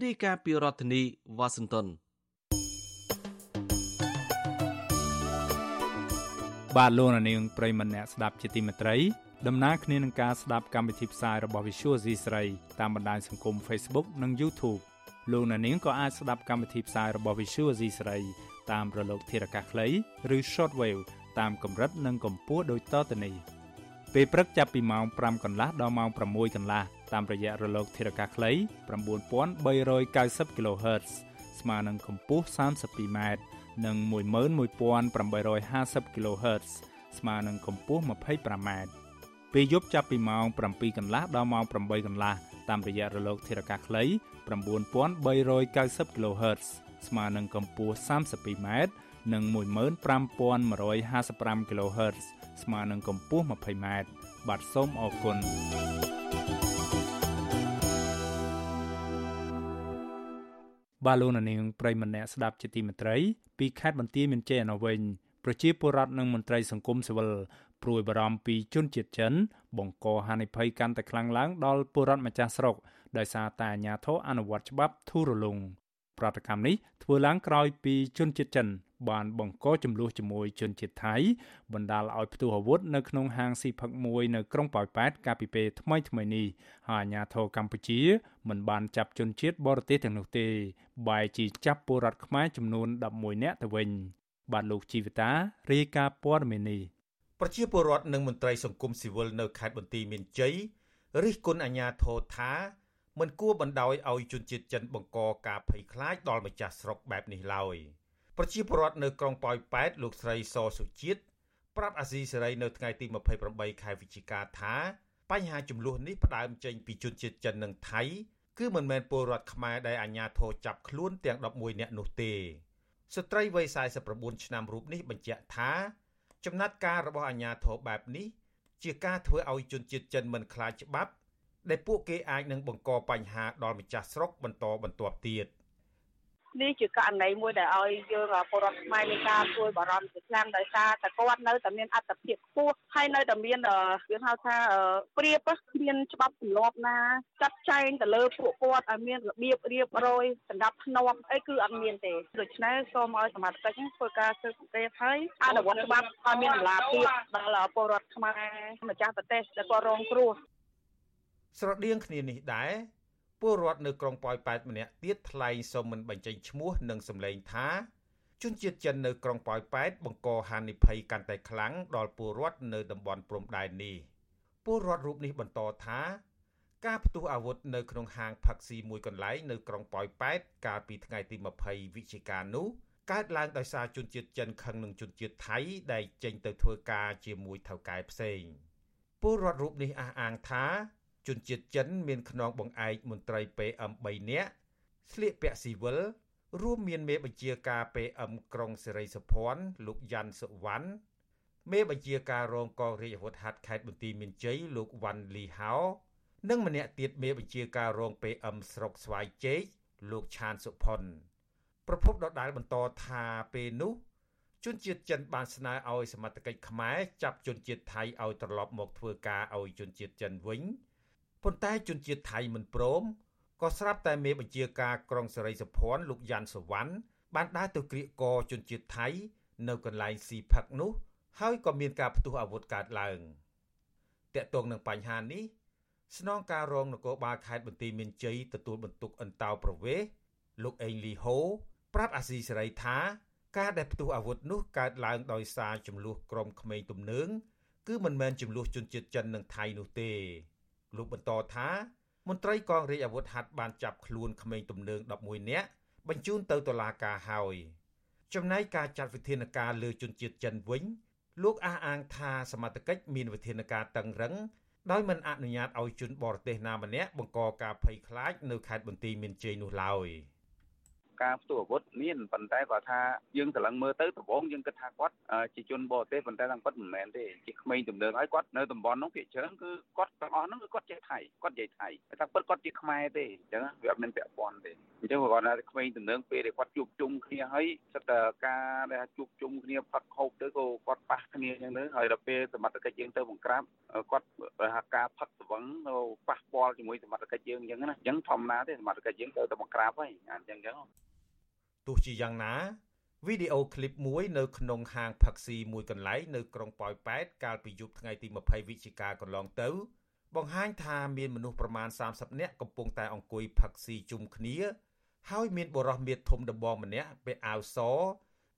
រាយការណ៍ពីរដ្ឋធានីវ៉ាស៊ីនតោន បាទលោកនាងប្រិមម្នាក់ស្ដាប់ជាទីមេត្រីដំណើរគ្នានឹងការស្ដាប់កម្មវិធីផ្សាយរបស់ Visual C ស្រីតាមបណ្ដាញសង្គម Facebook និង YouTube លោកនាងក៏អាចស្ដាប់កម្មវិធីផ្សាយរបស់ Visual C ស្រីតាមរលកធារកាសខ្លីឬ Shortwave តាមកម្រិតនិងកម្ពស់ដូចតទៅនេះពេលព្រឹកចាប់ពីម៉ោង5កន្លះដល់ម៉ោង6កន្លះតាមរយៈរលកធារកាសខ្លី9390 kHz ស្មើនឹងកម្ពស់ 32m និង11850 kHz ស្មើនឹងកម្ពស់ 25m ពេលយប់ចាប់ពីម៉ោង7កន្លះដល់ម៉ោង8កន្លះតាមរយៈរលកធារកាសខ្លី9390 kHz ស្មើនឹងកម្ពស់ 32m និង15155 kHz ស្មើនឹងកម្ពស់ 20m បាទសូមអរគុណ បាឡូណានីងប្រិមម្នាក់ស្ដាប់ជាទីមេត្រីពីខេត្តបន្ទាយមានជ័យអនុវិញប្រជាពលរដ្ឋនិងមន្ត្រីសង្គមស៊ីវិលព្រួយបារម្ភពីជនជាតិចិន បង្កហានិភ័យកាន់តែខ្លាំងឡើងដល់ពលរដ្ឋម្ចាស់ស្រុកដោយសារតែអាញាធរអនុវត្តច្បាប់ធូររលុងប្រតិកម្មនេះធ្វើឡើងក្រោយពីជនជាតិចិន បានបង្កចំនួនជាមួយជនជាតិថៃបណ្ដាលឲ្យផ្ទុះអាវុធនៅក្នុងហាងស៊ីផឹកមួយនៅក្រុងប៉ោយប៉ែតកាលពីពេលថ្មីថ្មីនេះហើយអាជ្ញាធរកម្ពុជាមិនបានចាប់ជនជាតិបរទេសទាំងនោះទេបែរជាចាប់ពលរដ្ឋខ្មែរចំនួន11នាក់ទៅវិញបាទលោកជីវិតារាយការណ៍ព័ត៌មាននេះប្រជាពលរដ្ឋនិងមន្ត្រីសង្គមស៊ីវិលនៅខេត្តបន្ទាយមានជ័យរិះគន់អាជ្ញាធរថាមិនគួរបណ្ដោយឲ្យជនជាតិចិនបង្កការភ័យខ្លាចដល់ម្ចាស់ស្រុកបែបនេះឡើយ ប្រជាពលរដ្ឋនៅក្រុងប៉ោយប៉ែតលោកស្រីសសុជាតិប្រាប់អាស៊ីសេរីនៅថ្ងៃទី28ខែវិច្ឆិកាថាបញ្ហាចំនួននេះផ្ដើមចេញពីជនជាតិចិននិងថៃគឺមិនមែនពលរដ្ឋខ្មែរដែលអាជ្ញាធរចាប់ខ្លួនទាំង11នាក់នោះទេស្ត្រីវ័យ49ឆ្នាំរូបនេះបញ្ជាក់ថា ចំណាត់ការរបស់អាជ្ញាធរបែបនេះ ជាការធ្វើឲ្យជនជាតិចិនមិនខ្លាចច្បាប់ ដែលពួកគេអាចនឹងបង្កបញ្ហាដល់ម្ចាស់ស្រុកបន្តបន្ទាប់ទៀត។ នេះជាករណីមួយដែលឲ្យយើងពលរដ្ឋខ្មែរមានការជួយបារម្ភជាខ្លាំងដោយសារតែគាត់នៅតែមានអត្តភាពខ្ពស់ហើយនៅតែមានយើងហៅថាព្រៀបមានច្បាប់ទម្លាប់ណាចាត់ចែងទៅលើពួកគាត់ឲ្យមានរបៀបរៀបរយសម្រាប់ធ្នាប់អីគឺអត់មានទេដូច្នេះសូមឲ្យសមាជិកធ្វើការស៊ើបអង្កេតហើយអនុវត្តច្បាប់ឲ្យមានតម្លាភាពដល់ពលរដ្ឋខ្មែរម្ចាស់ប្រទេសដែលគាត់រងគ្រោះស្រដៀងគ្នានេះដែរ ពលរដ្ឋនៅក្រុងប៉ោយប៉ែតម្នាក់ទៀតថ្លែងសូមមិនបញ្ចេញឈ្មោះនិងសម្លែងថាជនជាតិចិននៅក្រុងប៉ោយប៉ែតបង្កហានិភ័យកាន់តែខ្លាំងដល់ពលរដ្ឋនៅតំបន់ព្រំដែននេះពលរដ្ឋរូបនេះបន្តថាការផ្ទុះអាវុធនៅក្នុងហាងផឹកស៊ីមួយកន្លែងនៅក្រុងប៉ោយប៉ែតកាលពីថ្ងៃទី20វិច្ឆិកានោះកើតឡើងដោយសារជនជាតិចិនខឹងនឹងជនជាតិថៃដែលចេញទៅធ្វើការជាមួយថៅកែផ្សេងពលរដ្ឋរូបនេះអះអាងថា ជនជាតិចិនមានខ្នងបង្អែកមន្ត្រី PM 3នាក់ស្លៀកពាក់ស៊ីវិលរួមមានមេបញ្ជាការ PM ក្រុងសេរីសុភ័ណ្ឌលោកយ៉ាន់សុវណ្ណមេបញ្ជាការរងកងរាជអាវុធហត្ថខេត្តបន្ទាយមានជ័យលោកវ៉ាន់លីហោនិងម្នាក់ទៀតមេបញ្ជាការរង PM ស្រុកស្វាយជែកលោកឆានសុផុនប្រពន្ធដដែលបន្តថាពេលនោះជនជាតិចិនបានស្នើឲ្យសមត្ថកិច្ចខ្មែរចាប់ជនជាតិថៃឲ្យត្រឡប់មកធ្វើការឲ្យជនជាតិចិនវិញ ប៉ុន្តែជនជាតិថៃមិនព្រមក៏ស្រាប់តែមេបញ្ជាការក្រុងសេរីសុភ័ណ្ឌលោកយ៉ាន់សវណ្ណបានដើរទៅក្រៀកកជនជាតិថៃ នៅកន្លែងស៊ីផឹកនោះ ហើយក៏មានការផ្ទុះអាវុធកើតឡើងតាក់ទងនឹងបញ្ហានេះស្នងការរងនគរបាលខេត្តបន្ទាយមានជ័យទទួលបន្ទុកអន្តោប្រវេសន៍លោកអេងលីហូប្រាប់អាស៊ីសេរីថា ការដែលផ្ទុះអាវុធនោះកើតឡើងដោយសារចំនួនក្រុមក្មេងទំនើងគឺមិនមែនចំនួនជនជាតិចិននិងថៃនោះទេ លោកបន្តថាមន្ត្រីកងរាជអាវុធហត្ថបានចាប់ខ្លួនក្មេងទំនើង11នាក់បញ្ជូនទៅតុលាការហើយចំណែកការចាត់វិធានការលើជនជាតិចិនវិញលោកអះអាងថាសមត្ថកិច្ចមានវិធានការតឹងរឹងដោយមិនអនុញ្ញាតឲ្យជនបរទេសណាម្នាក់បង្កការភ័យខ្លាចនៅខេត្តបន្ទាយមានជ័យនោះឡើយ ការផ្ទុះអាវុធមានប៉ុន្តែគាត់ថាយើងត្រឡឹងមើលទៅដំបូងយើងគិតថាគាត់ជាជនបរទេសប៉ុន្តែតាមពិតមិនមែនទេជាក្មេងទំនើងហើយគាត់នៅតំបន់នោះភាគច្រើនគឺគាត់ទាំងអស់ហ្នឹងគឺគាត់ចេះថៃគាត់និយាយថៃតែតាមពិតគាត់ជាខ្មែរទេអញ្ចឹងវាអត់មានពាក់ព័ន្ធទេអញ្ចឹងគាត់ថាក្មេងទំនើងពេលដែលគាត់ជួបជុំគ្នាហើយសិតតែការដែលជួបជុំគ្នាផឹកហូបទៅក៏គាត់ប៉ះគ្នាអញ្ចឹងទៅហើយដល់ពេលសមត្ថកិច្ចយើងទៅបង្ក្រាបគាត់ថាការផឹកស្វឹងទៅប៉ះពាល់ជាមួយសមត្ថកិច្ចយើងអញ្ចឹងណាអញ្ចឹងធម្មតាទេសមត្ថកិច្ចយើងទៅតែបង្ក្រាបហើយអញ្ចឹងអញ្ចឹង ទោះជាយ៉ាងណាវីដេអូឃ្លីបមួយនៅក្នុងហាងផឹកស៊ីមួយកន្លែងនៅក្រុងប៉ោយប៉ែតកាលពីយប់ថ្ងៃទី20វិច្ឆិកាកន្លងទៅ បង្ហាញថាមានមនុស្សប្រមាណ30នាក់កំពុងតែអង្គុយផឹកស៊ីជុំគ្នា ហើយមានបុរសមាតធំដំបងម្នាក់ពាក់អាវស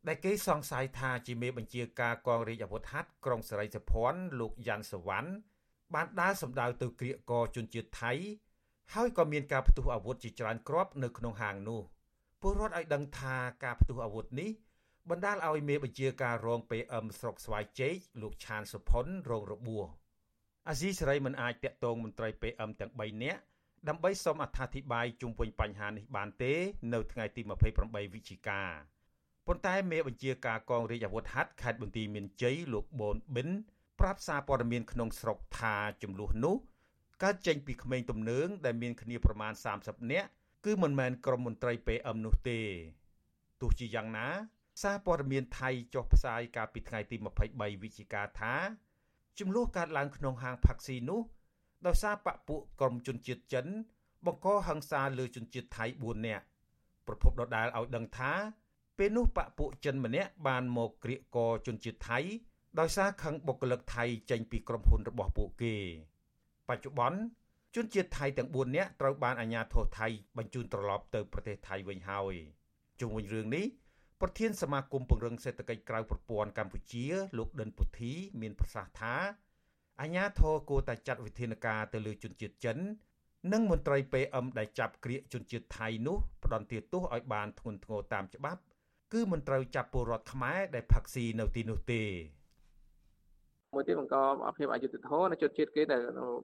ដែលគេសង្ស័យថាជាមេបញ្ជាការកងរាជអាវុធហត្ថក្រុងសេរីសុភ័ណ្ឌលោកយ៉ាន់សវណ្ណបានដើរសម្ដៅទៅក្រៀកកជនជាតិថៃ ហើយក៏មានការផ្ទុះអាវុធជាច្រើនគ្រាប់នៅក្នុងហាងនោះ ពលរដ្ឋឲ្យដឹងថាការផ្ទុះអាវុធនេះបណ្ដាលឲ្យមេបញ្ជាការរង PM ស្រុកស្វាយជែកលោកឆានសុផុនរងរបួសអាស៊ីសេរីមិនអាចតាក់ទងមន្ត្រី PM ទាំង3នាក់ដើម្បីសូមអត្ថាធិប្បាយជុំវិញបញ្ហានេះបានទេ នៅថ្ងៃទី28វិច្ឆិកាប៉ុន្តែមេបញ្ជាការកងរាជអាវុធហត្ថខេត្តបន្ទាយមានជ័យលោកបូនប៊ិនប្រាប់សារព័ត៌មានក្នុងស្រុកថាចំនួននោះកើតចេញពីក្មេងទំនើងដែលមានគ្នាប្រមាណ30នាក់ គឺមិនមែនក្រុមមន្ត្រី PM នោះទេទោះជាយ៉ាងណាសារព័ត៌មានថៃចុះផ្សាយកាលពីថ្ងៃទី23វិច្ឆិកាថាចំនួនកើតឡើងក្នុងហាងផាក់ស៊ីនោះដោយសារបពពួកក្រុមជនជាតិចិន បង្កហិង្សាលើជនជាតិថៃ4នាក់ប្រពន្ធដដាលឲ្យដឹងថា ពេលនោះបពពួកចិនម្នាក់បានមកក្រៀកកជនជាតិថៃ ដោយសារខឹងបុគ្គលិកថៃចេញពីក្រុមហ៊ុនរបស់ពួកគេ បច្ចុប្បន្ន ជនជាតិថៃទាំង4នាក់ត្រូវបានអាជ្ញាធរថៃបញ្ជូនត្រឡប់ទៅប្រទេសថៃវិញហើយជុំវិញរឿងនេះប្រធានសមាគមពង្រឹងសេដ្ឋកិច្ចក្រៅប្រព័ន្ធកម្ពុជា លោកដិនពុធី មានប្រសាសន៍ថាអាញាធរគួរតែចាត់វិធានការទៅលើជនជាតិចិន និងមន្ត្រី PM ដែលចាប់ក្រៀកជនជាតិថៃនោះផ្ដន្ទាទោសឲ្យបានធ្ងន់ធ្ងរតាមច្បាប់ គឺមិនត្រូវចាប់ពលរដ្ឋខ្មែរដែលផឹកស៊ីនៅទីនោះទេ មួយទៀតបង្កអភាពអយុត្តិធម៌នៅជនជាតិគេដែល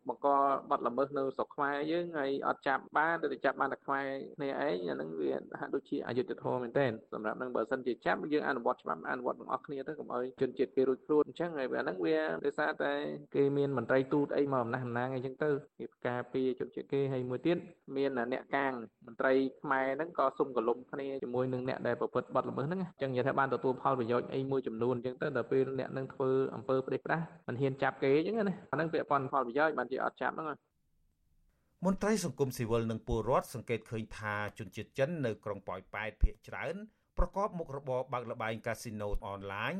បង្កបាត់ល្មើសនៅស្រុកខ្មែរយើងហើយអត់ចាប់បានទៅចាប់បានតែខ្មែរគ្នាឯងអាហ្នឹងវាហាក់ដូចជាអយុត្តិធម៌មែនទែនសម្រាប់នឹងបើសិនជាចាប់យើងអនុវត្តច្បាប់អនុវត្តទាំងអស់គ្នាទៅកុំឲ្យជនជាតិគេរួចខ្លួនអញ្ចឹងហើយអាហ្នឹងវាដោយសារតែគេមានមន្ត្រីទូតអីមកអំណះអំណាងអីចឹងទៅគេការពារជនជាតិគេហើយមួយទៀតមានអ្នកកាងមន្ត្រីខ្មែរហ្នឹងក៏សុំកលុំគ្នាជាមួយនឹងអ្នកដែលប្រព្រឹត្តបទល្មើសហ្នឹងអញ្ចឹងនិយាយថាបានទទួលផលប្រយោជន៍អីមួយចំនួនអញ្ចឹងទៅដល់ពេលអ្នកនឹងធ្វើអំពើផ្ដេសផ្ដាស់មិនហ៊ានចាប់គេអញ្ចឹងណាអាហ្នឹងពាក់ព័ន្ធផលប្រយោជន៍បានជាអត់ចាប់ហ្នឹងមន្ត្រីសង្គមស៊ីវិលនិងពលរដ្ឋសង្កេតឃើញថាជនជាតិចិននៅក្រុងប៉ោយប៉ែតភ ieck ច្រើនប្រកបមុខរបរបើកលបែងកាស៊ីណូអនឡាញ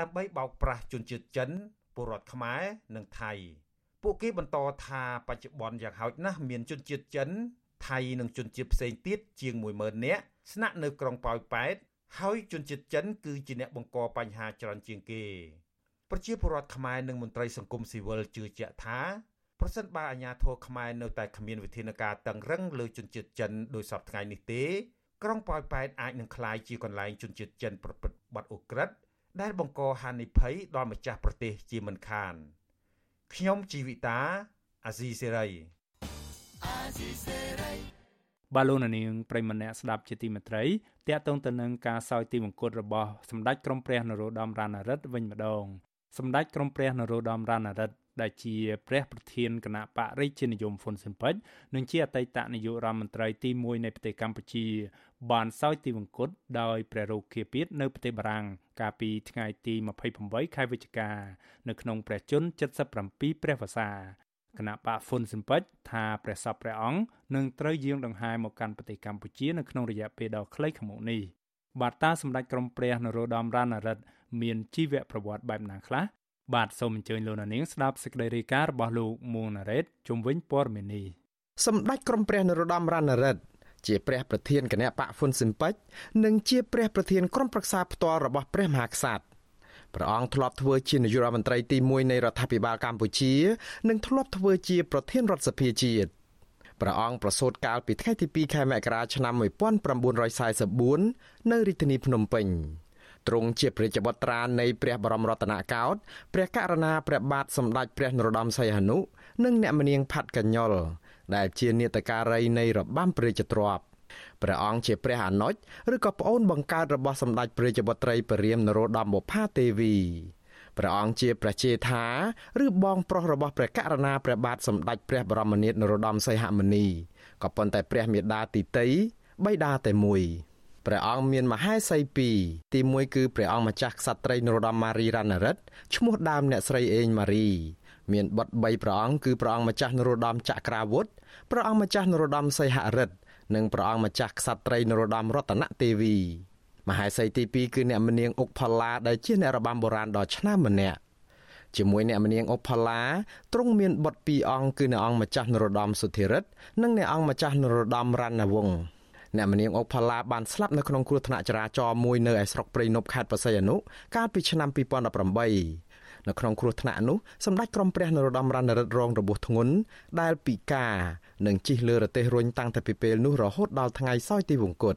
ដើម្បីបោកប្រាស់ជនជាតិចិនពលរដ្ឋខ្មែរនិងថៃពួកគេបន្តថាបច្ចុប្បន្នយ៉ាងហោចណាស់មានជនជាតិចិន ថៃនិងជនជាតិផ្សេងទៀតជាង10000នាក់ស្នាក់នៅក្រុងប៉ោយប៉ែតហើយជនជាតិចិនគឺជាអ្នកបង្កបញ្ហាច្រើនជាងគេ ប្រជាពលរដ្ឋខ្មែរនិងមន្ត្រីសង្គមស៊ីវិលជឿជាក់ថាប្រសិនបើអាជ្ញាធរខ្មែរនៅតែគ្មានវិធានការតឹងរឹងលើជនជាតិចិនដោយសពថ្ងៃនេះទេក្រុងប៉ោយប៉ែតអាចនឹងក្លាយជាកន្លែងជនជាតិចិនប្រព្រឹត្តបទឧក្រិដ្ឋដែលបង្កហានិភ័យដល់ម្ចាស់ប្រទេសជាមិនខានខ្ញុំជីវិតាអាស៊ីសេរីអាស៊ីសេរីបាឡូណានីងប្រិមម្នាក់ស្ដាប់ជាទីមេត្រីតាក់ទងទៅនឹងការសោយទីមង្គតរបស់សម្ដេចក្រមព្រះនរោត្តមរណរដ្ឋវិញម្ដង សម្ដេចក្រមព្រះនរោត្តមរណរដ្ឋដែលជាព្រះប្រធានគណៈបរិជានិយមហ៊ុនស៊ិនពេជ្រនិងជាអតីតនាយករដ្ឋមន្ត្រីទី1នៃប្រទេសកម្ពុជា បានសោយទីវង្គតដោយព្រះរោគាពាតនៅប្រទេសបារាំងកាលពីថ្ងៃទី28ខែវិច្ឆិកានៅក្នុងព្រះជន្ម77ព្រះវស្សាគណៈបកហ៊ុនស៊ិនពេជ្រថាព្រះសពព្រះអង្គនឹងត្រូវយាងដង្ហែមកកាន់ប្រទេសកម្ពុជានៅក្នុងរយៈពេលដ៏ខ្លីខាងមុខនេះបាទតាសម្ដេចក្រមព្រះនរោត្តមរណរដ្ឋ មានជីវប្រវត្តិបែបណាខ្លះបាទសូមអញ្ជើញលោកនាងស្ដាប់សេចក្តីរាយការណ៍របស់លោកមួងណារ៉េតជុំវិញព័ត៌មាននេះសម្ដេចក្រមព្រះនរោត្តមរណរដ្ឋជាព្រះប្រធានគណៈបកហ៊ុនស៊ិនប៉ិចនិងជាព្រះប្រធានក្រុមប្រឹក្សាផ្ទាល់របស់ព្រះមហាក្សត្រព្រះអង្គធ្លាប់ធ្វើជានាយករដ្ឋមន្ត្រីទី1នៃរដ្ឋាភិបាលកម្ពុជា និងធ្លាប់ធ្វើជាប្រធានរដ្ឋសភាជាតិព្រះអង្គប្រសូតកាលពីថ្ងៃទី2ខែមករាឆ្នាំ1944នៅរាជធានីភ្នំពេញ ទ្រង់ជាព្រះរាជបុត្រានៃព្រះបរមរតនកោដ្ឋព្រះករណាព្រះបាទសម្ដេចព្រះនរោត្តមសីហនុនិងអ្នកមនាងផាត់កញ្ញុលដែលជានេតការីនៃរបាំព្រះរាជទ្រព្យព្រះអង្គជាព្រះអនុជឬក៏ប្អូនបង្កើតរបស់សម្ដេចព្រះរាជបុត្រីព្រះរាមនរោត្តមបុប្ផាទេវីព្រះអង្គជាព្រះជេដ្ឋាឬបងប្រុសរបស់ព្រះករុណាព្រះបាទសម្ដេចព្រះបរមនាថនរោត្តមសីហមុនីក៏ប៉ុន្តែព្រះមេដាទីតីបិតាតែមួយ ព្រះអង្គមានមហេសីពីរទី1គឺព្រះអង្គម្ចាស់ក្សត្រីនរោត្តមម៉ារីរ៉ាណារិតឈ្មោះដើមអ្នកស្រីអេងម៉ារីមានបុត្រ3ព្រះអង្គគឺព្រះអង្គម្ចាស់នរោត្តមចក្រាវុធព្រះអង្គម្ចាស់នរោត្តមសីហរិទ្ធនិងព្រះអង្គម្ចាស់ក្សត្រីនរោត្តមរតនទេវីមហេសីទី2គឺអ្នកមនាងអុកផល្លាដែលជាអ្នករបាំបុរាណដ៏ឆ្នើមម្នាក់ជាមួយអ្នកមនាងអុកផល្លាទ្រង់មានបុត្រពីរអង្គគឺអ្នកអង្គម្ចាស់នរោត្តមសុធិរិទ្ធនិងអ្នកអង្គម្ចាស់នរោត្តមរណវង្ស អ្នកមនាងអុកផល្លាបានស្លាប់នៅក្នុងគ្រោះថ្នាក់ចរាចរណ៍មួយនៅឯស្រុកព្រៃនប់ខេត្តបរសៃអនុកាលពីឆ្នាំ2018នៅក្នុងគ្រោះថ្នាក់នោះសម្ដេចក្រមព្រះនរោត្តមរណរដ្ឋរងរបួសធ្ងន់ដែលពិការនិងជិះលើរទេះរុញតាំងតែពីពេលនោះរហូតដល់ថ្ងៃសោយទីវង្គត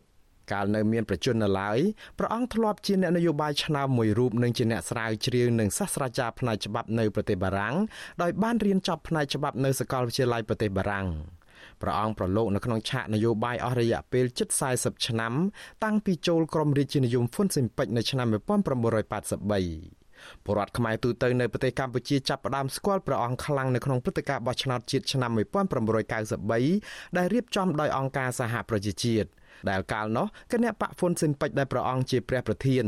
កាលនៅមានប្រជជននៅឡើយព្រះអង្គធ្លាប់ជាអ្នកនយោបាយឆ្នើមមួយរូបនិងជាអ្នកស្រាវជ្រាវនិងសាស្ត្រាចារ្យផ្នែកច្បាប់នៅប្រទេសបារាំងដោយបានរៀនចប់ផ្នែកច្បាប់នៅសាកលវិទ្យាល័យប្រទេសបារាំង ព្រះអង្គប្រឡូកនៅក្នុងឆាកនយោបាយអស់រយៈពេលជិត40ឆ្នាំ តាំងពីចូលក្រមរាជានិយមហ៊ុនស៊ិនប៉ិចនៅឆ្នាំ1983ពលរដ្ឋខ្មែរទូទៅនៅប្រទេសកម្ពុជាចាប់ផ្ដើមស្គាល់ព្រះអង្គខ្លាំងនៅក្នុងព្រឹត្តិការណ៍បោះឆ្នោតជាតិឆ្នាំ1993ដែលរៀបចំដោយអង្គការសហប្រជាជាតិដែលកាលនោះគណៈបកហ៊ុនស៊ិនពេជ្រដែលព្រះអង្គជាព្រះប្រធាន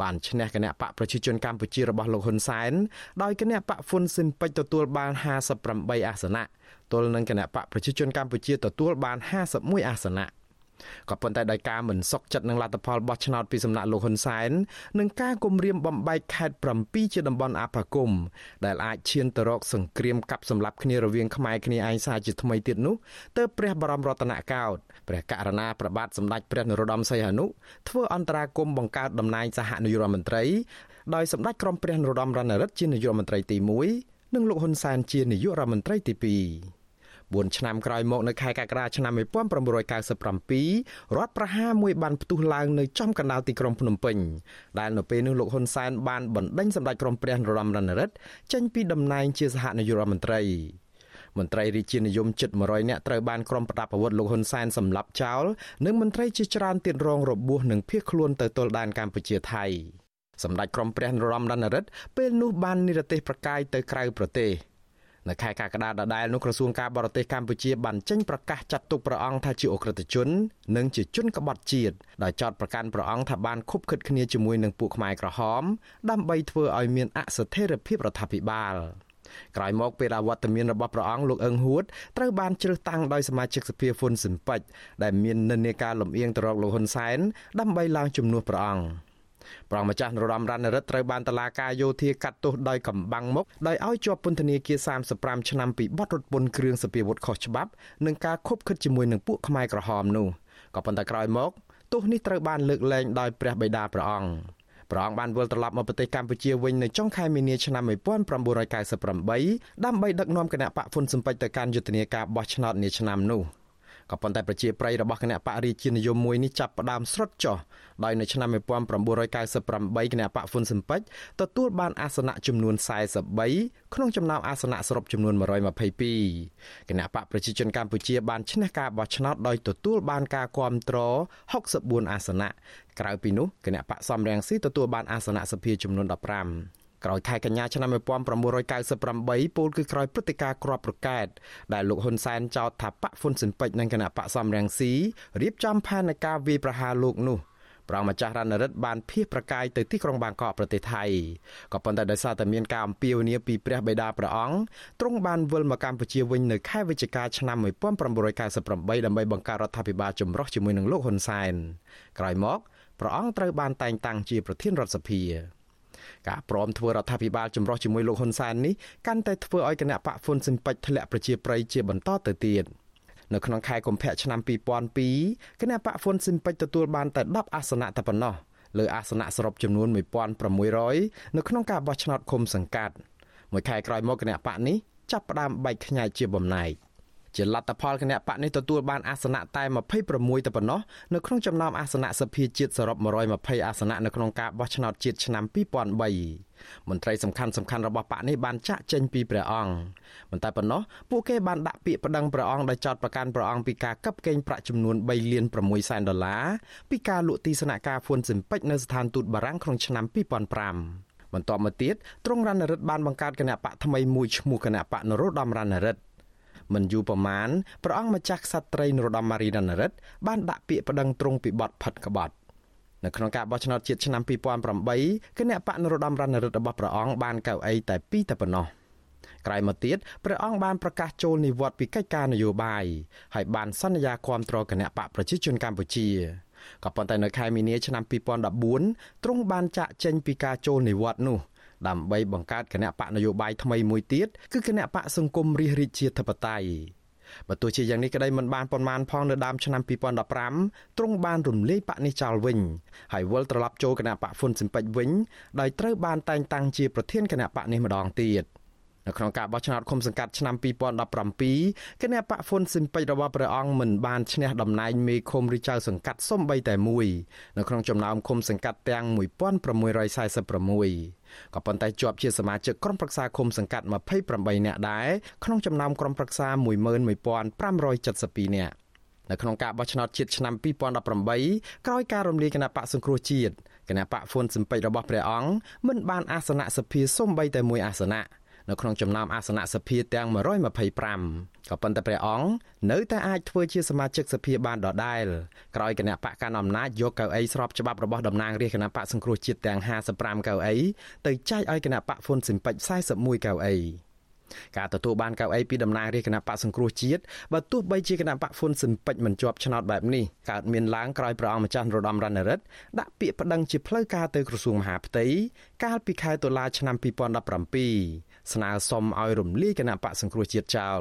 បានឈ្នះគណៈបកប្រជាជនកម្ពុជារបស់លោកហ៊ុនសែនដោយគណៈបកហ៊ុនស៊ិនពេជ្រទទួលបាន58អាសនៈ ទល់នឹងគណៈបកប្រជាជនកម្ពុជាទទួលបាន51អាសនៈក៏ប៉ុន្តែដោយការមិនសុខចិត្តនឹងលទ្ធផលបោះឆ្នោតពីសំណាក់លោកហ៊ុនសែននិងការគំរាមបំបែកខេត្ត7ជាតំបន់អភិគមដែលអាចឈានទៅរកសង្គ្រាមកាប់សម្លាប់គ្នារវាងខ្មែរគ្នាឯងសារជាថ្មីទៀតនោះទើបព្រះបរមរតនកោដ្ឋព្រះករុណាប្របាទសម្ដេចព្រះនរោត្តមសីហនុធ្វើអន្តរាគមបង្កើតតំណែងសហនាយករដ្ឋមន្ត្រីដោយសម្ដេចក្រមព្រះនរោត្តមរណរដ្ឋជានាយករដ្ឋមន្ត្រីទី1និងលោកហ៊ុនសែនជានាយករដ្ឋមន្ត្រីទី2 4ឆ្នាំក្រោយមកនៅខែកក្កដាឆ្នាំ1997រដ្ឋប្រហារមួយបានផ្ទុះឡើងនៅចំកណ្ដាលទីក្រុងភ្នំពេញដែលនៅពេលនោះលោកហ៊ុនសែនបានបណ្ដេញសម្ដេចក្រមព្រះនរោត្តមរណរដ្ឋចេញពីតំណែងជាសហនាយករដ្ឋមន្ត្រីមន្ត្រីរាជានិយមជិត100នាក់ត្រូវបានក្រុមប្រដាប់អាវុធលោកហ៊ុនសែនសម្លាប់ចោលនិងមន្ត្រីជាច្រើនទៀតរងរបួសនិងភៀសខ្លួនទៅទល់ដែនកម្ពុជាថៃសម្ដេចក្រមព្រះនរោត្តមរណរដ្ឋពេលនោះបាននិរទេសប្រកាយទៅក្រៅប្រទេស នៅខែកក្កដាដដែលនោះក្រសួងការបរទេសកម្ពុជាបានចេញប្រកាសចាត់ទុកព្រះអង្គថាជាអ ுக ្រិតជន និងជាជនក្បត់ជាតិដោយចោទប្រកាន់ព្រះអង្គថាបានខុបខិតគ្នាជាមួយនឹងពួកខ្មែរក្រហម ដើម្បីធ្វើឲ្យមានអស្ថិរភាពរដ្ឋាភិបាលក្រោយមកពេលអវត្តមានរបស់ព្រះអង្គលោកអឹងហួតត្រូវបានជ្រើសតាំងដោយសមាជិកសភាហ្វុនស៊ិនប៉ិចដែលមាននិន្នាការលំអៀងទៅរកលោកហ៊ុនសែនដើម្បីឡើងជំនួសព្រះអង្គ ប្រងម្ចាស់នរោត្តមរណរដ្ឋត្រូវបានតឡាការយោធាកាត់ទោសដោយកំបាំងមុខដោយឲ្យជាប់ពន្ធនាគារ35ឆ្នាំពីបទរត់ពន្ធគ្រឿងសពាវុធខុសច្បាប់និងការខົບខិតជាមួយនឹងពួកខ្មែរក្រហមនោះក៏ប៉ុន្តែក្រោយមកទោសនេះត្រូវបានលើកលែងដោយព្រះបិតាព្រះអង្គព្រះអង្គបានវិលត្រឡប់មកប្រទេសកម្ពុជាវិញនៅចុងខែមីនាឆ្នាំ1998ដើម្បីដឹកនាំគណៈបកហ៊ុនស៊ិនប៉ិចទៅកាន់យុទ្ធនាការបោះឆ្នោតនាឆ្នាំនោះ។ ក៏ប៉ុន្តែប្រជាប្រិយរបស់គណៈបករាជានិយមមួយនេះចាប់ផ្ដើមស្រុតចុះដោយនៅឆ្នាំ1998គណៈបកហ៊ុនស៊ិនពេជ្រទទួលបានអាសនៈចំនួន43ក្នុងចំណោមអាសនៈសរុបចំនួន122គណៈបកប្រជាជនកម្ពុជាបានឈ្នះការបោះឆ្នោតដោយទទួលបានការគាំទ្រ64អាសនៈក្រៅពីនោះគណៈបកសំរងស៊ីទទួលបានអាសនៈសភាចំនួន15 ក្រោយខែកញ្ញាឆ្នាំ1998ពោលគឺក្រោយព្រឹត្តិការណ៍ក្របប្រកែកដែលលោកហ៊ុនសែនចោទថាបកហ្វុនស៊ិនពេជ្រនិងគណៈបកសំរងស៊ីរៀបចំផែនការវាយប្រហារលោកនោះប្រងម្ចាស់រណរិទ្ធបានភៀសប្រកាយទៅទីក្រុងបាងកកប្រទេសថៃក៏ប៉ុន្តែដោយសារតែមានការអំពាវនាវពីព្រះបិតាព្រះអង្គទ្រង់បានវិលមកកម្ពុជាវិញនៅខែវិច្ឆិកាឆ្នាំ1998ដើម្បីបង្កើតរដ្ឋាភិបាលចម្រុះជាមួយនឹងលោកហ៊ុនសែនក្រោយមកព្រះអង្គត្រូវបានតែងតាំងជាប្រធានរដ្ឋសភា ការព្រមធ្វើរដ្ឋាភិបាលចម្រុះជាមួយលោកហ៊ុនសែននេះកាន់តែធ្វើឲ្យគណៈបកហ្វុនស៊ិនពេជ្រធ្លាក់ប្រជាប្រិយជាបន្តទៅទៀតនៅក្នុងខែកុម្ភៈឆ្នាំ2002គណៈបកហ្វុនស៊ិនពេជ្រទទួលបានតែ10អាសនៈតែប៉ុណ្ណោះលើអាសនៈសរុបចំនួន1600នៅក្នុងការបោះឆ្នោតឃុំសង្កាត់មួយខែក្រោយមកគណៈបកនេះចាប់ផ្ដើមបែកខ្ញែកជាបំណែក ជាលទ្ធផលគណៈបកនេះទទួលបានអាសនៈតែ26តែប៉ុណ្ណោះនៅក្នុងចំណោមអាសនៈសភាជាតិសរុប120អាសនៈនៅក្នុងការបោះឆ្នោតជាតិឆ្នាំ2003មន្ត្រីសំខាន់សំខាន់របស់បកនេះបានចាក់ចេញពីព្រះអង្គមិនតែប៉ុណ្ណោះពួកគេបានដាក់ពាក្យប្តឹងព្រះអង្គដោយចោទប្រកាន់ព្រះអង្គពីការកັບកេងប្រាក់ចំនួន3លាន6សែនដុល្លារពីការលក់ទីសនការហ្វុនស៊ិមពេចនៅស្ថានទូតបារាំងក្នុងឆ្នាំ2005បន្ទាប់មកទៀតទ្រង់រណរិទ្ធបានបង្កើតគណៈបកថ្មីមួយឈ្មោះគណៈបកនរោត្តមរណរិទ្ធ មិនយូរប៉ុន្មានព្រះអង្គម្ចាស់ក្សត្រីនរោត្តមម៉ារីនរណរិទ្ធបានដាក់ពាក្យប្តឹងទ្រង់ពីបទផិតក្បត់នៅក្នុងការបោះឆ្នោតជាតិឆ្នាំ2008គណៈបកនរោត្តមរណរិទ្ធរបស់ព្រះអង្គបានកៅអីតែ2តែប៉ុណ្ណោះក្រោយមកទៀតព្រះអង្គបានប្រកាសចូលនិវត្តន៍ពីកិច្ចការនយោបាយហើយបានសន្យាគាំទ្រគណៈបកប្រជាជនកម្ពុជាក៏ប៉ុន្តែនៅខែមីនាឆ្នាំ2014ទ្រង់បានចាក់ចេញពីការចូលនិវត្តន៍នោះ ដើម្បីបង្កើតគណៈបកនយោបាយថ្មីមួយទៀតគឺគណៈបកសង្គមរាជរាជាធិបតេយ្យបើទោះជាយ៉ាងនេះក្តីមិនបានប៉ុន្មានផងនៅដើមឆ្នាំ2015ទ្រង់បានរំលាយបកនេះចោលវិញហើយវិលត្រឡប់ចូលគណៈបកហ្វុនស៊ិនពេចវិញដោយត្រូវបានតែងតាំងជាប្រធានគណៈបកនេះម្ដងទៀត នៅក្នុងការបោះឆ្នោតឃុំសង្កាត់ឆ្នាំ2017គណៈបកហ្វុនស៊ិនពេចរបស់ព្រះអង្គមិនបានឈ្នះតំណែងមេឃុំឬចៅសង្កាត់សំបីតែមួយនៅក្នុងចំណោមឃុំសង្កាត់ទាំង1646ក៏ប៉ុន្តែជាប់ជាសមាជិកក្រុមប្រឹក្សាឃុំសង្កាត់28នាក់ដែរក្នុងចំណោមក្រុមប្រឹក្សា11572នាក់នៅក្នុងការបោះឆ្នោតជាតិឆ្នាំ2018ក្រោយការរំលាយគណៈបកសង្គ្រោះជាតិគណៈបកហ្វុនស៊ិមពេចរបស់ព្រះអង្គមិនបានអាសនៈសភាសូម្បីតែមួយអាសនៈ នៅក្នុងចំណោមអាសនៈសភាទាំង125ក៏ប៉ុន្តែព្រះអង្គនៅតែអាចធ្វើជាសមាជិកសភាបានដដែលក្រោយគណៈបកកណ្ដាលអំណាចយកកៅអីស្របច្បាប់របស់តំណាងរាជគណៈបកសង្គ្រោះជាតិទាំង55កៅអីទៅចែកឲ្យគណៈបកហ្វុនស៊ិនពេច41កៅអីការទទួលបានកៅអីពីតំណាងរាជគណៈបកសង្គ្រោះជាតិបើទោះបីជាគណៈបកហ្វុនស៊ិនពេចមិនជាប់ឆ្នោតបែបនេះកើតមានឡើងក្រោយព្រះអង្គម្ចាស់នរោត្តមរណរដ្ឋដាក់ពាក្យប្តឹងជាផ្លូវការទៅក្រសួងមហាផ្ទៃកាលពីខែតុលាឆ្នាំ2017 ស្នើសុំឲ្យរំលាយគណៈបកសង្គ្រោះជាតិចោល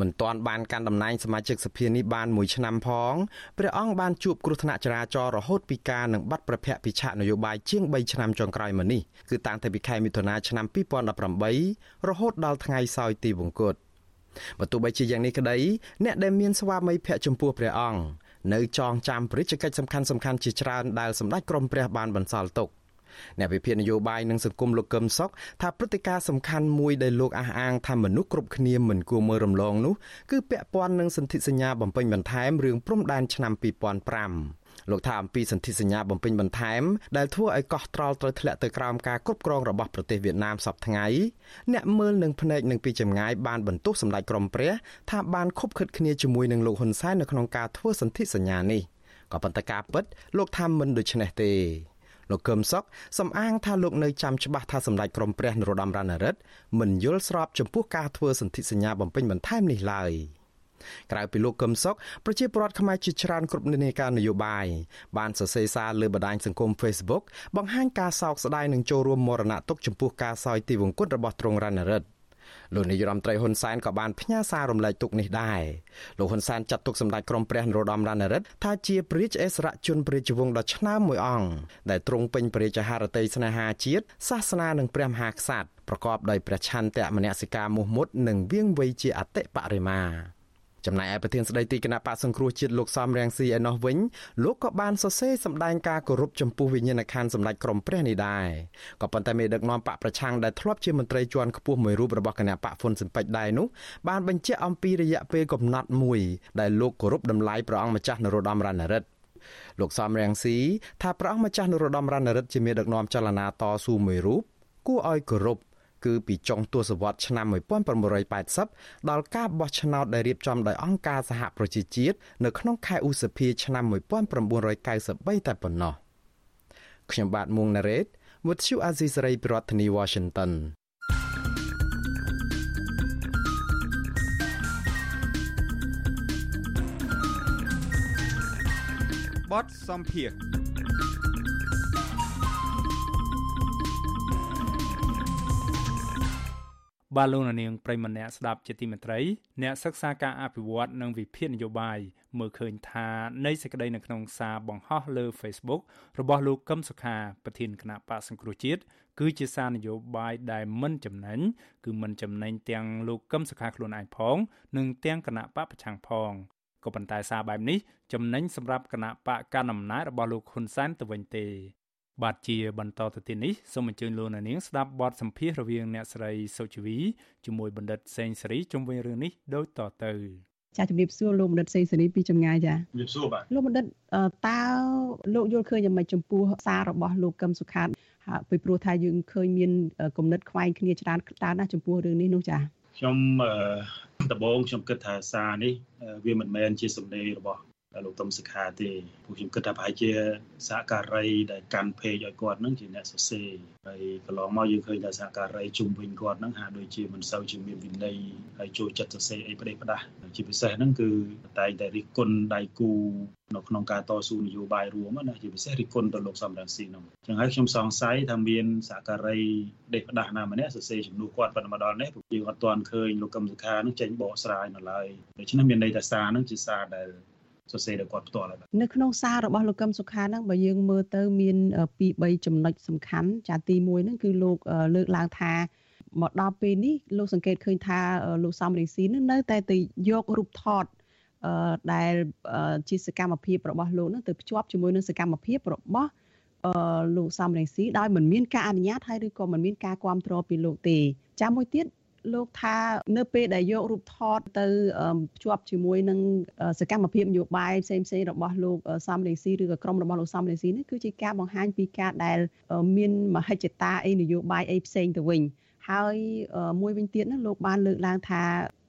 មិនទាន់បានកាន់តំណែងសមាជិកសភានេះបានមួយឆ្នាំផងព្រះអង្គបានជួបគ្រោះថ្នាក់ចរាចរណ៍រហូតពីការនឹងបាត់ប្រភពពិឆាកនយោបាយជាង3ឆ្នាំចុងក្រោយមកនេះគឺតាំងពីខែមិថុនាឆ្នាំ2018រហូតដល់ថ្ងៃសោយទីវង្គតបើទោះបីជាយ៉ាងនេះក្តីអ្នកដែលមានស្វាមីភក្តិចំពោះព្រះអង្គនៅចងចាំព្រះរាជកិច្ចសំខាន់សំខាន់ជាច្រើនដែលសម្ដេចក្រមព្រះបានបន្សល់ទុក អ្នកវិភាគនយោបាយនិងសង្គមលោកកឹមសុខថាព្រឹត្តិការណ៍សំខាន់មួយដែលលោកអះអាងថាមនុស្សគ្រប់គ្នាមិនគួរមើលរំលងនោះគឺពាក់ព័ន្ធនឹងសន្ធិសញ្ញាបំពេញបន្ថែមរឿងព្រំដែនឆ្នាំ2005លោកថាអំពីសន្ធិសញ្ញាបំពេញបន្ថែមដែលធ្វើឲ្យកោះត្រល់ត្រូវធ្លាក់ទៅក្រោមការគ្រប់គ្រងរបស់ប្រទេសវៀតណាមសប្តាហ៍ថ្ងៃអ្នកមើលនឹងភ្នែកនឹងពីចម្ងាយបានបន្ទោសសម្ដេចក្រមព្រះថាបានខົບខិតគ្នាជាមួយនឹងលោកហ៊ុនសែននៅក្នុងការធ្វើសន្ធិសញ្ញានេះក៏ប៉ុន្តែការពិតលោកថាមិនដូច្នេះទេ លោកកឹមសុខសំអាងថាលោកនៅចាំច្បាស់ថាសម្ដេចក្រមព្រះនរោត្តមរណរដ្ឋមិនយល់ស្របចំពោះការធ្វើសន្ធិសញ្ញាបំពេញបន្ថែមនេះឡើយក្រៅពីលោកកឹមសុខប្រជាពលរដ្ឋខ្មែរជាច្រើនគ្រប់និន្នាការនយោបាយបានសរសេរសារលើបណ្ដាញសង្គម Facebook បង្ហាញការសោកស្ដាយនិងចូលរួមមរណទុកចំពោះការសោយទីវង្គតរបស់ទ្រង់រណរដ្ឋ លោកនាយរដ្ឋមន្ត្រីហ៊ុនសែនក៏បានផ្ញើសាររំលែកទុកនេះដែរលោកហ៊ុនសែនចាត់ទុកសម្ដេចក្រមព្រះនរោត្តមរណរដ្ឋថាជាព្រះរាជអិសរិយជនព្រះរាជវង្សដ៏ឆ្នើមមួយអង្គដែលទ្រង់ពេញព្រះរាជហឫទ័យស្នេហាជាតិសាសនានិងព្រះមហាក្សត្រប្រកបដោយព្រះឆន្ទៈមនសិការមោះមុតនិងវៀងវៃជាអតិបរិមា ចំណែកឯប្រធានស្ដីទីគណៈបកសង្គ្រោះជាតិលោកសំរងស៊ីឯណោះវិញលោកក៏បានសរសេរសម្ដែងការគោរពចំពោះវិញ្ញាណក្ខន្ធសម្ដេចក្រមព្រះនេះដែរក៏ប៉ុន្តែមេដឹកនាំបកប្រឆាំងដែលធ្លាប់ជាមន្ត្រីជាន់ខ្ពស់មួយរូបរបស់គណៈបកហ្វុនស៊ិនពេចដែរនោះបានបញ្ជាក់អំពីរយៈពេលកំណត់មួយដែលលោកគោរពតម្លៃព្រះអង្គម្ចាស់នរោត្តមរណរដ្ឋលោកសំរងស៊ីថាព្រះអង្គម្ចាស់នរោត្តមរណរដ្ឋជាមេដឹកនាំចលនាតស៊ូមួយរូបគួរឲ្យគោរព គឺពីចុងទសវត្សរ៍ឆ្នាំ1980ដល់ការបោះឆ្នោតដែលរៀបចំដោយអង្គការសហប្រជាជាតិនៅក្នុងខែឧសភាឆ្នាំ1993តែប៉ុណ្ណោះខ្ញុំបាទមួងណារ៉េត With you Azisari ប្រធានាធិបតី Washington បតសំភារ បាទលោកនាងប្រិមម្នាក់ស្ដាប់ជាទីមេត្រីអ្នកសិក្សាការអភិវឌ្ឍនិងវិភាគនយោបាយមើលឃើញថានៃសេចក្តីនៅក្នុងសារបង្ហោះលើ Facebook របស់លោកកឹមសុខាប្រធានគណៈបកសង្គ្រោះជាតិគឺជាសារនយោបាយដែលមិនចំណេញគឺមិនចំណេញទាំងលោកកឹមសុខាខ្លួនឯងផង និងទាំងគណៈបកប្រឆាំងផងក៏ប៉ុន្តែសារបែបនេះចំណេញសម្រាប់គណៈបកកណ្ដាលអំណាចរបស់លោកហ៊ុនសែនទៅវិញទេ បាទជាបន្តទៅទៀតនេះសូមអញ្ជើញលោកអ្នកនាងស្ដាប់បទសម្ភាសន៍រវាងអ្នកស្រីសុជីវីជាមួយបណ្ឌិតសេងសេរីជុំវិញរឿងនេះដូចតទៅចាជំរាបសួរលោកបណ្ឌិតសេងសេរីពីចម្ងាយចាជំរាបសួរបាទលោកបណ្ឌិតតើលោកយល់ឃើញយ៉ាងម៉េចចំពោះសាររបស់លោកកឹមសុខាតពីព្រោះថាយើងឃើញមានគំនិតខ្វែងគ្នាច្រើនច្រើនណាស់ចំពោះរឿងនេះនោះចាខ្ញុំដំបូងខ្ញុំគិតថាសារនេះវាមិនមែនជាសម្ដីរបស់ លោកតុំសិក្ខាទេពួកខ្ញុំគិតថាប្រហែលជាសហការីដែលកាន់ពេកឲ្យគាត់នឹងជាអ្នកសរសេរហើយកន្លងមកយើងឃើញថាសហការីជុំវិញគាត់នឹងហាក់ដូចជាមិនសូវជាមានវិន័យហើយចូលចិត្តសរសេរអីប្រេះផ្ដាស់ជាពិសេសហ្នឹងគឺតែងតែរិះគន់ដៃគូនៅក្នុងការតស៊ូនយោបាយរួមណាជាពិសេសរិះគន់ទៅលោកសំរងស៊ីនោះចឹងហើយខ្ញុំសង្ស័យថាមានសហការីដេកផ្ដាស់ណាម្នាក់សរសេរជំនួសគាត់ប៉ុន្តែមកដល់នេះពួកយើងអត់ទាន់ឃើញលោកកឹមសុខានឹងចេញបកស្រាយនៅឡើយដូច្នេះមានន័យថាសារនឹងជាសារដែល សរសេរដល់គាត់ផ្ទាល់ហើយនៅក្នុងសាររបស់លោកកឹមសុខាហ្នឹងបើយើងមើលទៅមាន2 3ចំណុចសំខាន់ចាទី1ហ្នឹងគឺលោកលើកឡើងថាមកដល់ពេលនេះលោកសង្កេតឃើញថាលោកសំរងស៊ីនឹងនៅតែទៅយករូបថតអឺដែលជាសកម្មភាពរបស់លោកនឹងទៅភ្ជាប់ជាមួយនឹងសកម្មភាពរបស់អឺលោកសំរងស៊ីដោយមិនមានការអនុញ្ញាតហើយឬក៏មិនមានការគ្រប់គ្រងពីលោកទេចាំមួយទៀត លោកថានៅពេលដែលយករូបថតទៅភ្ជាប់ជាមួយនឹងសកម្មភាពនយោបាយផ្សេងផ្សេងរបស់លោកសំរងស៊ីឬក៏ក្រុមរបស់លោកសំរងស៊ីនេះគឺជាការបង្ហាញពីការដែលមានមហិច្ឆតាអីនយោបាយអីផ្សេងទៅវិញហើយមួយវិញទៀតនោះលោកបានលើកឡើងថា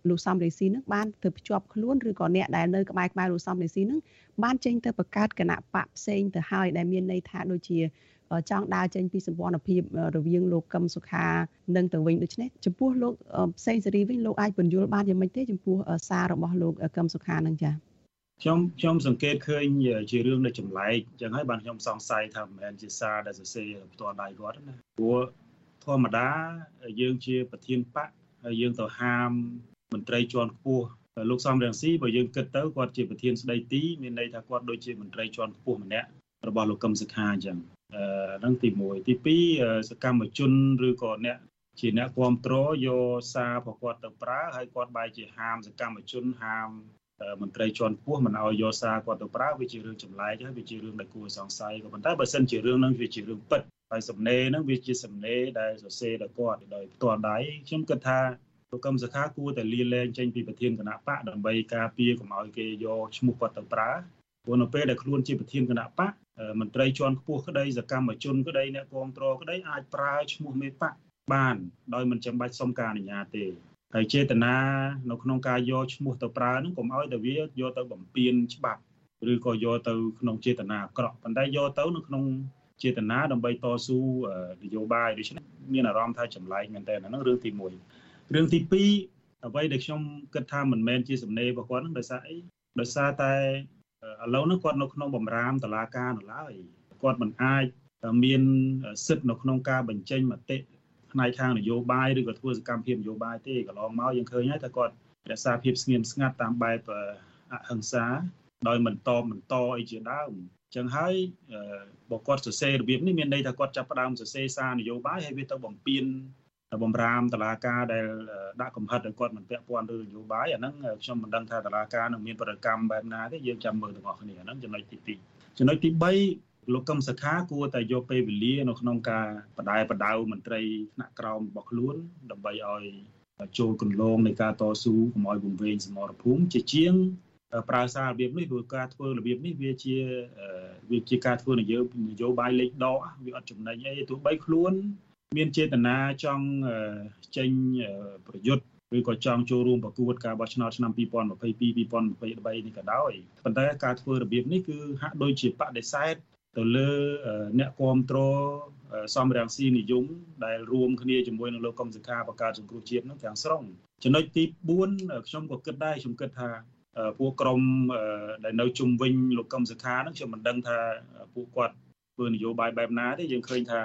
លោកសំរេស៊ីនឹងបានទៅភ្ជាប់ខ្លួនឬក៏អ្នកដែលនៅក្បែរក្បែរលោកសំរេស៊ីនឹងបានចេញទៅបង្កើតគណៈបកផ្សេងទៅហើយដែលមានន័យថាដូចជា ចង់ដើរចេញពីសម្ព័ន្ធភាពរវាងលោកកឹមសុខានិងទៅវិញដូច្នេះចំពោះលោកផ្សេងសេរីវិញលោកអាចបញ្យល់បានយ៉ាងម៉េចទេចំពោះសាររបស់លោកកឹមសុខានឹងចា៎ខ្ញុំខ្ញុំសង្កេតឃើញជារឿងដែលចម្លែកអញ្ចឹងហើយបានខ្ញុំសង្ស័យថាមិនមែនជាសារដែលសរសេរផ្ទាល់ដៃគាត់ណាព្រោះធម្មតាយើងជាប្រធានបកហើយយើងទៅហាមមន្ត្រីជាន់ខ្ពស់លោកសំរងស៊ីបើយើងគិតទៅគាត់ជាប្រធានស្ដីទីមានន័យថាគាត់ដូចជាមន្ត្រីជាន់ខ្ពស់ម្នាក់របស់លោកកឹមសុខាអញ្ចឹង ហ្នឹងទី1ទី2សកម្មជនឬក៏អ្នកជាអ្នកគ្រប់គ្រងយកសាររបស់គាត់ទៅប្រើហើយគាត់បែរជាហាមសកម្មជនហាមមន្ត្រីជាន់ខ្ពស់មិនឲ្យយកសារគាត់ទៅប្រើវាជារឿងចម្លែកហើយវាជារឿងដែលគួរសង្ស័យក៏ប៉ុន្តែបើសិនជារឿងហ្នឹងវាជារឿងពិតហើយសំណេរហ្នឹងវាជាសំណេរដែលសរសេរដល់គាត់ដោយផ្ទាល់ដៃខ្ញុំគិតថាលោកកឹមសុខាគួរតែលាលែងចេញពីប្រធានគណៈបកដើម្បីការពារកុំឲ្យគេយកឈ្មោះគាត់ទៅប្រើព្រោះនៅពេលដែលខ្លួនជាប្រធានគណៈបក មន្ត្រីជាន់ខ្ពស់ក្តីសកម្មជនក្តីអ្នកគ្រប់គ្រងក្តីអាចប្រើឈ្មោះមេបកបានដោយមិនចាំបាច់សុំការអនុញ្ញាតទេហើយចេតនានៅក្នុងការយកឈ្មោះទៅប្រើហ្នឹងកុំឲ្យតែវាយកទៅបំពេញច្បាប់ឬក៏យកទៅក្នុងចេតនាអាក្រក់ប៉ុន្តែយកទៅនៅក្នុងចេតនាដើម្បីតស៊ូនយោបាយដូច្នេះមានអារម្មណ៍ថាចម្លែកមែនតើហ្នឹងរឿងទី1រឿងទី2អ្វីដែលខ្ញុំគិតថាមិនមែនជាសំណេររបស់គាត់ហ្នឹងដោយសារអីដោយសារតែ ឥឡូវនេះគាត់នៅក្នុងបំរាមតឡាការនៅឡើយគាត់មិនអាចមានសិទ្ធិនៅក្នុងការបញ្ចេញមតិផ្នែកខាងនយោបាយឬក៏ធ្វើសកម្មភាពនយោបាយទេកន្លងមកយើងឃើញហើយថាគាត់រក្សាភាពស្ងៀមស្ងាត់តាមបែបអហិង្សាដោយមិនតបមិនតអីជាដើមអញ្ចឹងហើយបើគាត់សរសេររបៀបនេះមានន័យថាគាត់ចាប់ផ្ដើមសរសេរសារនយោបាយហើយវាទៅបំពេញ បំរាមតឡាការដែលដាក់កំហិតឲ្យគាត់មិនពាក់ព័ន្ធរឿងនយោបាយអាហ្នឹងខ្ញុំមិនដឹងថាតឡាការនឹងមានប្រតិកម្មបែបណាទេយើងចាំមើលទាំងអស់គ្នាហ្នឹងចំណុចទី2ចំណុចទី3លោកកឹមសខាគួរតែយកពេលវេលានៅក្នុងការបដិបដៅមន្ត្រីថ្នាក់ក្រោមរបស់ខ្លួនដើម្បីឲ្យចូលគន្លងនៃការតស៊ូកុំឲ្យវង្វេងសមរភូមិជាជាងប្រើសាររបៀបនេះព្រោះការធ្វើរបៀបនេះវាជាវាជាការធ្វើនយោនយោបាយលេខដកវាអត់ចំណេញអីទោះបីខ្លួន មានចេតនាចង់ចេញប្រយុទ្ធឬក៏ចង់ចូលរួមប្រកួតការបោះឆ្នោតឆ្នាំ2022 2023នេះក៏ដោយប៉ុន្តែការធ្វើរបៀបនេះគឺហាក់ដូចជាបដិសេធទៅលើអ្នកគ្រប់គ្រងសំរងស៊ីនិយមដែលរួមគ្នាជាមួយនឹងលោកកុំសខាបង្កើតសង្គ្រោះជាតិនោះទាំងស្រុងចំណុចទី4ខ្ញុំក៏គិតដែរខ្ញុំគិតថាពួកក្រមដែលនៅជុំវិញលោកកឹមសុខាហ្នឹងខ្ញុំមិនដឹងថាពួកគាត់ធ្វើនយោបាយបែបណាទេយើងឃើញថា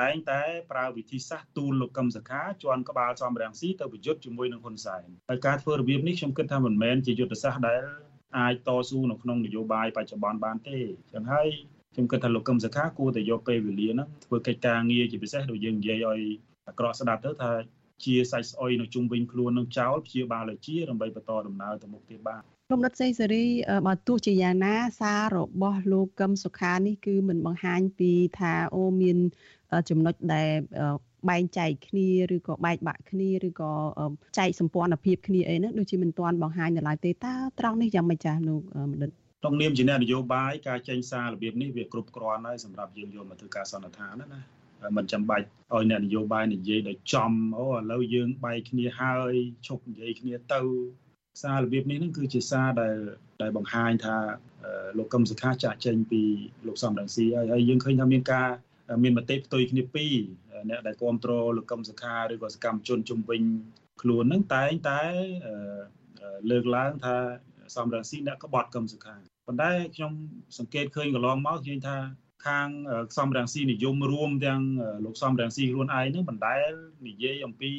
តែងតែប្រើវិធីសាស្ត្រទូលលោកកឹមសុខាជន់ក្បាលសំរាំងស៊ីទៅប្រយុទ្ធជាមួយនឹងហ៊ុនសែនហើយការធ្វើរបៀបនេះខ្ញុំគិតថាមិនមែនជាយុទ្ធសាស្ត្រដែលអាចតស៊ូនៅក្នុងនយោបាយបច្ចុប្បន្នបានទេចឹងហើយខ្ញុំគិតថាលោកកឹមសុខាគួរតែយកពេលវេលាហ្នឹងធ្វើកិច្ចការងារជាពិសេសដូចយើងនិយាយឲ្យអាក្រក់ស្ដាប់ទៅថាជាសាច់ស្អុយនៅជុំវិញខ្លួននឹងចោលព្យាបាលឲ្យជាដើម្បីបន្តដំណើរទៅមុខទៀតបានលោកដិតសេងសេរីបើទោះជាយ៉ាងណាសាររបស់លោកកឹមសុខានេះគឺមិនបង្ហាញពីថាអូមាន ចំណុចដែលបែងចែកគ្នាឬក៏បែកបាក់គ្នាឬក៏ចែកសម្ព័ន្ធភាពគ្នាអីហ្នឹងដូចជាមិនទាន់បង្ហាញនៅឡើយទេតើត្រង់នេះយ៉ាងម៉េចចាស់លោកមនិតក្នុងនាមជាអ្នកនយោបាយការចេញសាររបៀបនេះវាគ្រប់គ្រាន់ហើយសម្រាប់យើងយកមកធ្វើការសន្និដ្ឋានណាណាមិនចាំបាច់ឲ្យអ្នកនយោបាយនិយាយដោយចំអូឥឡូវយើងបែកគ្នាហើយឈប់និយាយគ្នាទៅសាររបៀបនេះនឹងគឺជាសារដែលដែលបង្ហាញថាលោកកឹមសុខាចាក់ចេញពីលោកសំរងស៊ីហើយហើយយើងឃើញថាមានការ មានមតិផ្ទុយគ្នាពីរអ្នកដែលគ្រប់គ្រងលោកកឹមសុខាឬក៏សកម្មជនជំវិញខ្លួននឹងតែងតែលើកឡើងថាសំរងស៊ីអ្នកក្បត់កឹមសុខាប៉ុន្តែខ្ញុំសង្កេតឃើញកន្លងមកឃើញថាខាងសំរងស៊ីនិយមរួមទាំងលោកសំរងស៊ីខ្លួនឯងនឹងបណ្ដែលនិយាយអំពី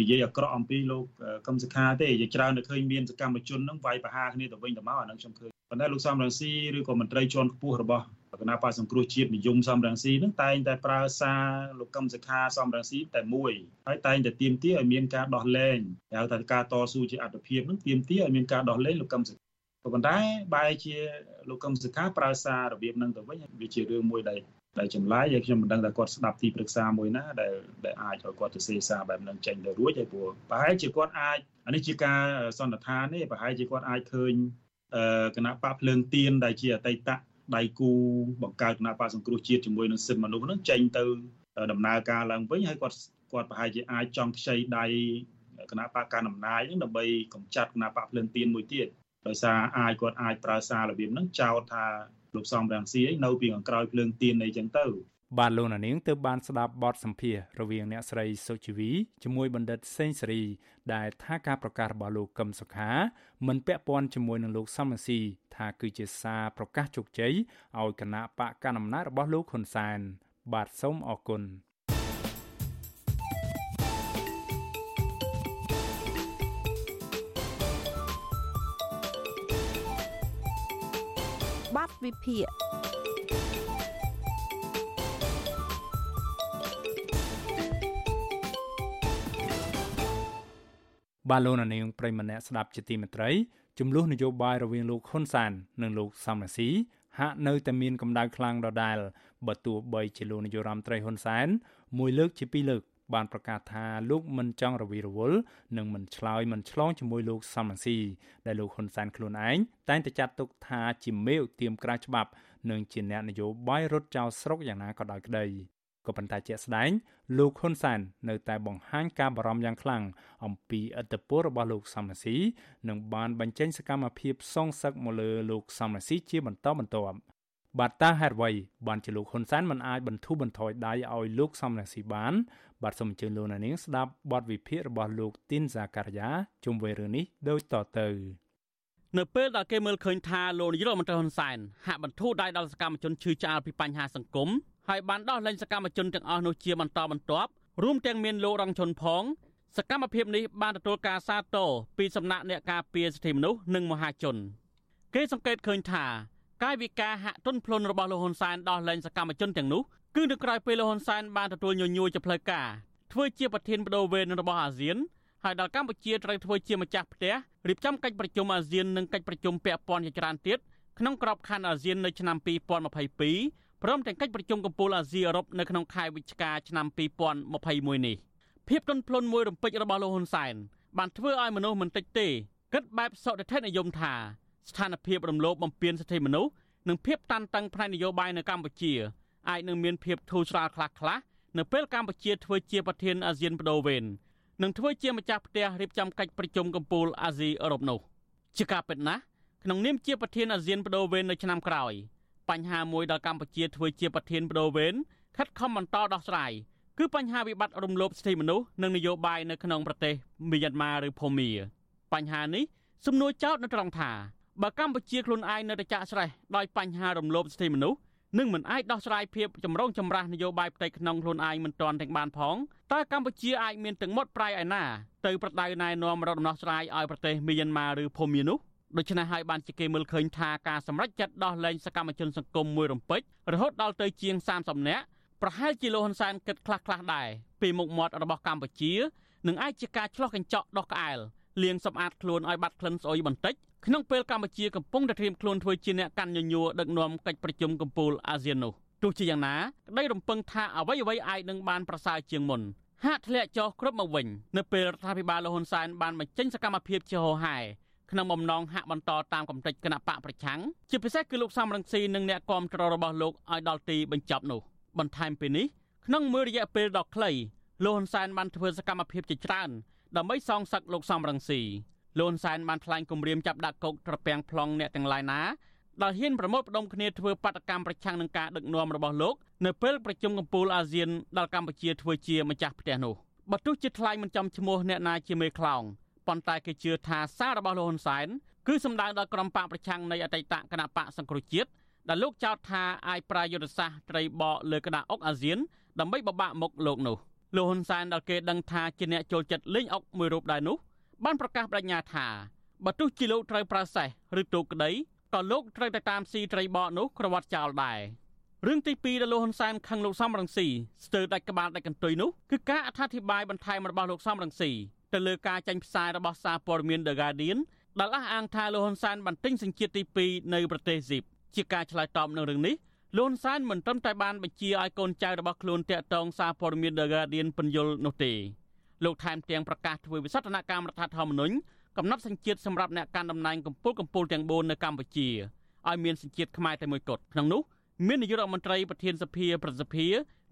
និយាយអាក្រក់អំពីលោកកឹមសុខាទេជាច្រើនតែឃើញមានសកម្មជននឹងវាយប្រហារគ្នាទៅវិញទៅមកអានឹងខ្ញុំឃើញប៉ុន្តែលោកសំរងស៊ីឬក៏មន្ត្រីជាន់ខ្ពស់របស់ គណៈបកសង្គ្រោះជាតិនិយមសំរងស៊ីនឹងតែងតែប្រើសារលោកកឹមសុខាសំរងស៊ីតែមួយហើយតែងតែទៀមទាឲ្យមានការដោះលែងហៅថាការតស៊ូជាអត្តភាពនឹងទៀមទាឲ្យមានការដោះលែងលោកកឹមសុខាប៉ុន្តែបែរជាលោកកឹមសុខាប្រើសាររបៀបហ្នឹងទៅវិញវាជារឿងមួយដែលដែលចម្លើយឲ្យខ្ញុំមិនដឹងថាគាត់ស្ដាប់ទីប្រឹក្សាមួយណាដែលដែលអាចឲ្យគាត់ទៅសេសារបែបហ្នឹងចេញទៅរួចហើយព្រោះប្រហែលជាគាត់អាចអានេះជាការសន្និដ្ឋានទេប្រហែលជាគាត់អាចឃើញគណៈបកភ្លើងទៀនដែលជាអតីត ដៃគូបង្កើតគណៈបកសង្គ្រោះជាតិជាមួយនឹងសិទ្ធិមនុស្សហ្នឹងចេញទៅដំណើរការឡើងវិញហើយគាត់គាត់ប្រហែលជាអាចចង់ខ្ចីដៃគណៈបកកណ្ដាលអំណាចហ្នឹងដើម្បីកម្ចាត់គណៈបកភ្លើងទៀនមួយទៀតដោយសារអាចគាត់អាចប្រើសាររបៀបហ្នឹងចោទថាលោកសំរងស៊ីនៅពីខាងក្រោយភ្លើងទៀនអីចឹងទៅ បាទលោកនាងទើបបានស្ដាប់បទសម្ភាសរវាងអ្នកស្រីសុជីវីជាមួយបណ្ឌិតសេងសេរី ដែលថាការប្រកាសរបស់លោកកឹមសុខា មិនពាក់ព័ន្ធជាមួយនឹងលោកសំរងស៊ីថាគឺជាសារប្រកាសជោគជ័យឲ្យគណៈបកកណ្ដាលអំណាចរបស់លោកហ៊ុនសែនបាទសូមអរគុណបទវិភាគ បាទលោកនាងប្រិមម្នាក់ស្ដាប់ជាទីមេត្រីចំនួននយោបាយរវាងលោកហ៊ុនសាន និងលោកសំរាស៊ីហាក់នៅតែមានកម្ដៅខ្លាំងដដែលបើទោះបីជាលោកនាយរដ្ឋមន្ត្រីហ៊ុនសែនមួយលើកជាពីរលើក បានប្រកាសថាលោកមិនចង់រវីរវល់និងមិនឆ្លើយមិនឆ្លងជាមួយលោកសំរងស៊ីដែលលោកហ៊ុនសែនខ្លួនឯងតែងតែចាត់ទុកថាជាមេឧទាមក្រៅច្បាប់ និងជាអ្នកនយោបាយរត់ចោលស្រុកយ៉ាងណាក៏ដោយក្តី ក៏ប៉ុន្តែជាក់ស្ដែងលោកហ៊ុនសែននៅតែបង្ហាញការបារម្ភយ៉ាងខ្លាំងអំពីអត្តពលរបស់លោកសំរាស៊ីនិងបានបញ្ចេញសកម្មភាពសងសឹកមកលើលោកសំរាស៊ីជាបន្តបន្ទាប់បាទតាហេតុអ្វីបានជាលោកហ៊ុនសែនមិនអាចបន្ធូរបន្ថយដៃឲ្យលោកសំរាស៊ីបាន បាទសូមអញ្ជើញលោកនាងស្ដាប់បទវិភាគរបស់លោកទីនសាការីយ៉ាជុំវិញរឿងនេះដូចតទៅនៅពេលដែលគេមើលឃើញថាលោកនាយរដ្ឋមន្ត្រីហ៊ុនសែនហាក់បន្ធូរដៃដល់សកម្មជនឈឺឆ្អាលពីបញ្ហាសង្គម ហើយបានដោះលែងសកម្មជនទាំងអស់នោះជាបន្តបន្ទាប់រួមទាំងមានលោករងឈុនផង សកម្មភាពនេះបានទទួលការសាទរពីសំណាក់អ្នកការពារសិទ្ធិមនុស្សនិងមហាជន គេសង្កេតឃើញថាកាយវិការហាក់ទន់ភ្លន់របស់លោកហ៊ុនសែនដោះលែងសកម្មជនទាំងនោះគឺនៅក្រៅពេលលោកហ៊ុនសែនបានទទួលញញួរជាផ្លូវការធ្វើជាប្រធានបដូវវេនរបស់អាស៊ានហើយដល់កម្ពុជាត្រូវធ្វើជាម្ចាស់ផ្ទះរៀបចំកិច្ចប្រជុំអាស៊ាននិងកិច្ចប្រជុំពាក់ព័ន្ធជាច្រើនទៀតក្នុងក្របខ័ណ្ឌអាស៊ាននៅឆ្នាំ2022 ព្រមទាំងកិច្ចប្រជុំកំពូលអាស៊ីអឺរ៉ុបនៅក្នុងខែវិច្ឆិកាឆ្នាំ2021នេះភាពទន់ភ្លន់មួយរំពេចរបស់លោកហ៊ុនសែនបានធ្វើឲ្យមនុស្សមិនតិចទេគិតបែបសុតិធិនិយមថាស្ថានភាពរំលោភបំពានសិទ្ធិមនុស្សនិងភាពតានតឹងផ្នែកនយោបាយនៅកម្ពុជាអាចនឹងមានភាពធូរស្រាលខ្លះខ្លះនៅពេលកម្ពុជាធ្វើជាប្រធានអាស៊ានបដូវវេននិងធ្វើជាម្ចាស់ផ្ទះរៀបចំកិច្ចប្រជុំកំពូលអាស៊ីអឺរ៉ុបនោះជាការពិតណាស់ក្នុងនាមជាប្រធានអាស៊ានបដូវវេននៅឆ្នាំក្រោយ បញ្ហាមួយដល់កម្ពុជាធ្វើជាប្រធានបដូវវេនខិតខំបន្តដោះស្រាយគឺបញ្ហាវិបត្តិរំលោភសិទ្ធិមនុស្សនិងនយោបាយនៅក្នុងប្រទេសមីយ៉ាន់ម៉ាឬភូមា បញ្ហានេះសំណួរចោទនៅត្រង់ថាបើកម្ពុជាខ្លួនឯងនៅតែចាក់ស្រេះដោយបញ្ហារំលោភសិទ្ធិមនុស្សនឹងមិនអាចដោះស្រាយភាពចម្រូងចម្រាសនយោបាយផ្ទៃក្នុងខ្លួនឯងមិនទាន់ទាំងបានផងតើកម្ពុជាអាចមានទាំងមុតប្រៃឯណាទៅប្រដៅណែនាំរកដំណោះស្រាយឲ្យប្រទេសមីយ៉ាន់ម៉ាឬភូមានោះ ដូច្នេះហើយបានជាគេមើលឃើញថាការសម្រេចចិត្តដោះលែងសកម្មជនសង្គមមួយរំពេចរហូតដល់ទៅជាង30នាក់ប្រហែលជាលោកហ៊ុនសែនគិតខ្លះខ្លះដែរពីមុខមាត់របស់កម្ពុជានឹងអាចជាការឆ្លោះកញ្ចក់ដោះក្អែលលាងសម្អាតខ្លួនឲ្យបាត់ក្លិនស្អុយបន្តិចក្នុងពេលកម្ពុជាកំពុងតែត្រៀមខ្លួនធ្វើជាអ្នកកាន់ញញួរដឹកនាំកិច្ចប្រជុំកំពូលអាស៊ាននោះទោះជាយ៉ាងណាក្តីរំពឹងថាអ្វីអ្វីអាចនឹងបានប្រសើរជាងមុនហាក់ធ្លាក់ចុះគ្រប់មកវិញនៅពេលរដ្ឋាភិបាលលហ៊ុនសែនបានបញ្ចេញសកម្មភាពជាហោហែ ក្នុងបំណងហាក់បន្តតាមកំតិចគណៈបកប្រឆាំងជាពិសេសគឺលោកសំរងស៊ីនិងអ្នកគាំទ្ររបស់លោកឲ្យដល់ទីបញ្ចប់នោះ បន្ថែមពីនេះក្នុងមួយរយៈពេលដ៏ខ្លីលោកហ៊ុនសែនបានធ្វើសកម្មភាពជាច្រើនដើម្បីសងសឹកលោកសំរងស៊ីលោកហ៊ុនសែនបានថ្លែងគម្រាមចាប់ដាក់គុកត្រពាំង plong អ្នកទាំងឡាយណាដែលហ៊ានប្រមូលផ្ដុំគ្នាធ្វើបាតកម្មប្រឆាំងនឹងការដឹកនាំរបស់លោកនៅពេលប្រជុំកំពូលអាស៊ានដែលកម្ពុជាធ្វើជាម្ចាស់ផ្ទះនោះបើទោះជាថ្លែងមិនចំឈ្មោះអ្នកណាជាមេខ្លោង ប៉ុន្តែគេជឿថាសាររបស់លោកហ៊ុនសែនគឺសម្ដៅដល់ក្រុមបកប្រឆាំងនៃអតីតគណៈបកសង្គ្រោះជាតិដែលលោកចោទថាអាចប្រាយុទ្ធសាស្ត្រត្រីបកលើក្តារអុកអាស៊ានដើម្បីបបាក់មុខលោកនោះលោកហ៊ុនសែនដែលគេដឹងថាជាអ្នកចូលចិត្តលេងអុកមួយរូបដែរនោះបានប្រកាសបដិញ្ញាថាបើទោះជាលោកត្រូវប្រើសេះឬទូកក្តីក៏លោកត្រូវតែតាមស៊ីត្រីបកនោះក្រវត្តចោលដែររឿងទី2ដែលលោកហ៊ុនសែនខឹងលោកសំរងស៊ីស្ទើរដាច់ក្បាលដាច់កន្ទុយនោះគឺការអត្ថាធិប្បាយបន្ថែមរបស់លោកសំរងស៊ី ទៅលើការចាញ់ផ្សាយរបស់សារព័ត៌មាន The Guardian ដែលអះអាងថាលោកហ៊ុនសែនបានទិញសញ្ជាតិទី2នៅប្រទេសស៊ីបជាការឆ្លើយតបនឹងរឿងនេះលោកហ៊ុនសែនមិនត្រឹមតែបានបញ្ជាឲ្យកូនចៅរបស់ខ្លួនតាក់ទងសារព័ត៌មាន The Guardian ពន្យល់នោះទេលោកថែមទាំងប្រកាសធ្វើវិសោធនកម្មរដ្ឋធម្មនុញ្ញកំណត់សញ្ជាតិសម្រាប់អ្នកកាន់តំណែងកម្ពុជាកម្ពុជាទាំង4នៅកម្ពុជាឲ្យមានសញ្ជាតិខ្មែរតែមួយគត់ក្នុងនោះមាននាយករដ្ឋមន្ត្រីប្រធានសភាប្រសិទ្ធិ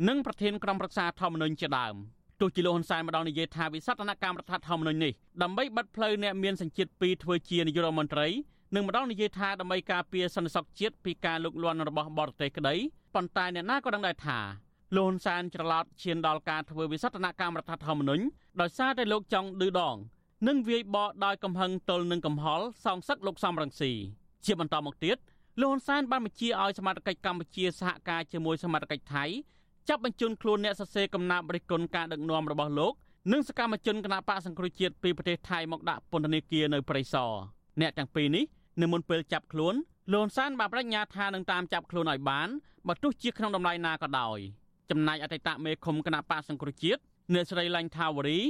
និងប្រធានក្រុមប្រឹក្សាធម្មនុញ្ញជាដើម ទោះជាលោកហ៊ុនសែនម្ដងនិយាយថាវិសោធនកម្មរដ្ឋធម្មនុញ្ញនេះដើម្បីបិទផ្លូវអ្នកមានសញ្ជាតិពីរធ្វើជានាយករដ្ឋមន្ត្រីនិងម្ដងនិយាយថាដើម្បីការពារសន្តិសុខជាតិពីការលុកលាន់របស់បរទេសក្តីប៉ុន្តែអ្នកណាក៏ដឹងដែរថាលោកហ៊ុនសែនច្រឡោតឈានដល់ការធ្វើវិសោធនកម្មរដ្ឋធម្មនុញ្ញដោយសារតែលោកចង់ឌឺដងនិងវាយបកដោយកំហឹងទល់នឹងកំហល់សងសឹកលោកសំរងស៊ីជាបន្តមកទៀតលោកហ៊ុនសែនបានបញ្ជាឲ្យសមាជិកកម្ពុជាសហការជាមួយសមាជិកថៃ ចាប់បញ្ជូនខ្លួនអ្នកសរសេរកំណាព្យរិះគន់ការដឹកនាំរបស់លោកនិងសកម្មជនគណបកសង្គ្រោះជាតិពីប្រទេសថៃមកដាក់ពន្ធនាគារនៅព្រៃសរអ្នកទាំងពីរនេះនៅមុនពេលចាប់ខ្លួនលន់សានបានបញ្ញាថានឹងតាមចាប់ខ្លួនឲ្យបានបើទោះជាក្នុងតម្លៃណាក៏ដោយចំណែកអតីតមេឃុំគណៈបកសង្គ្រោះជាតិអ្នកស្រីឡាញ់ថាវរី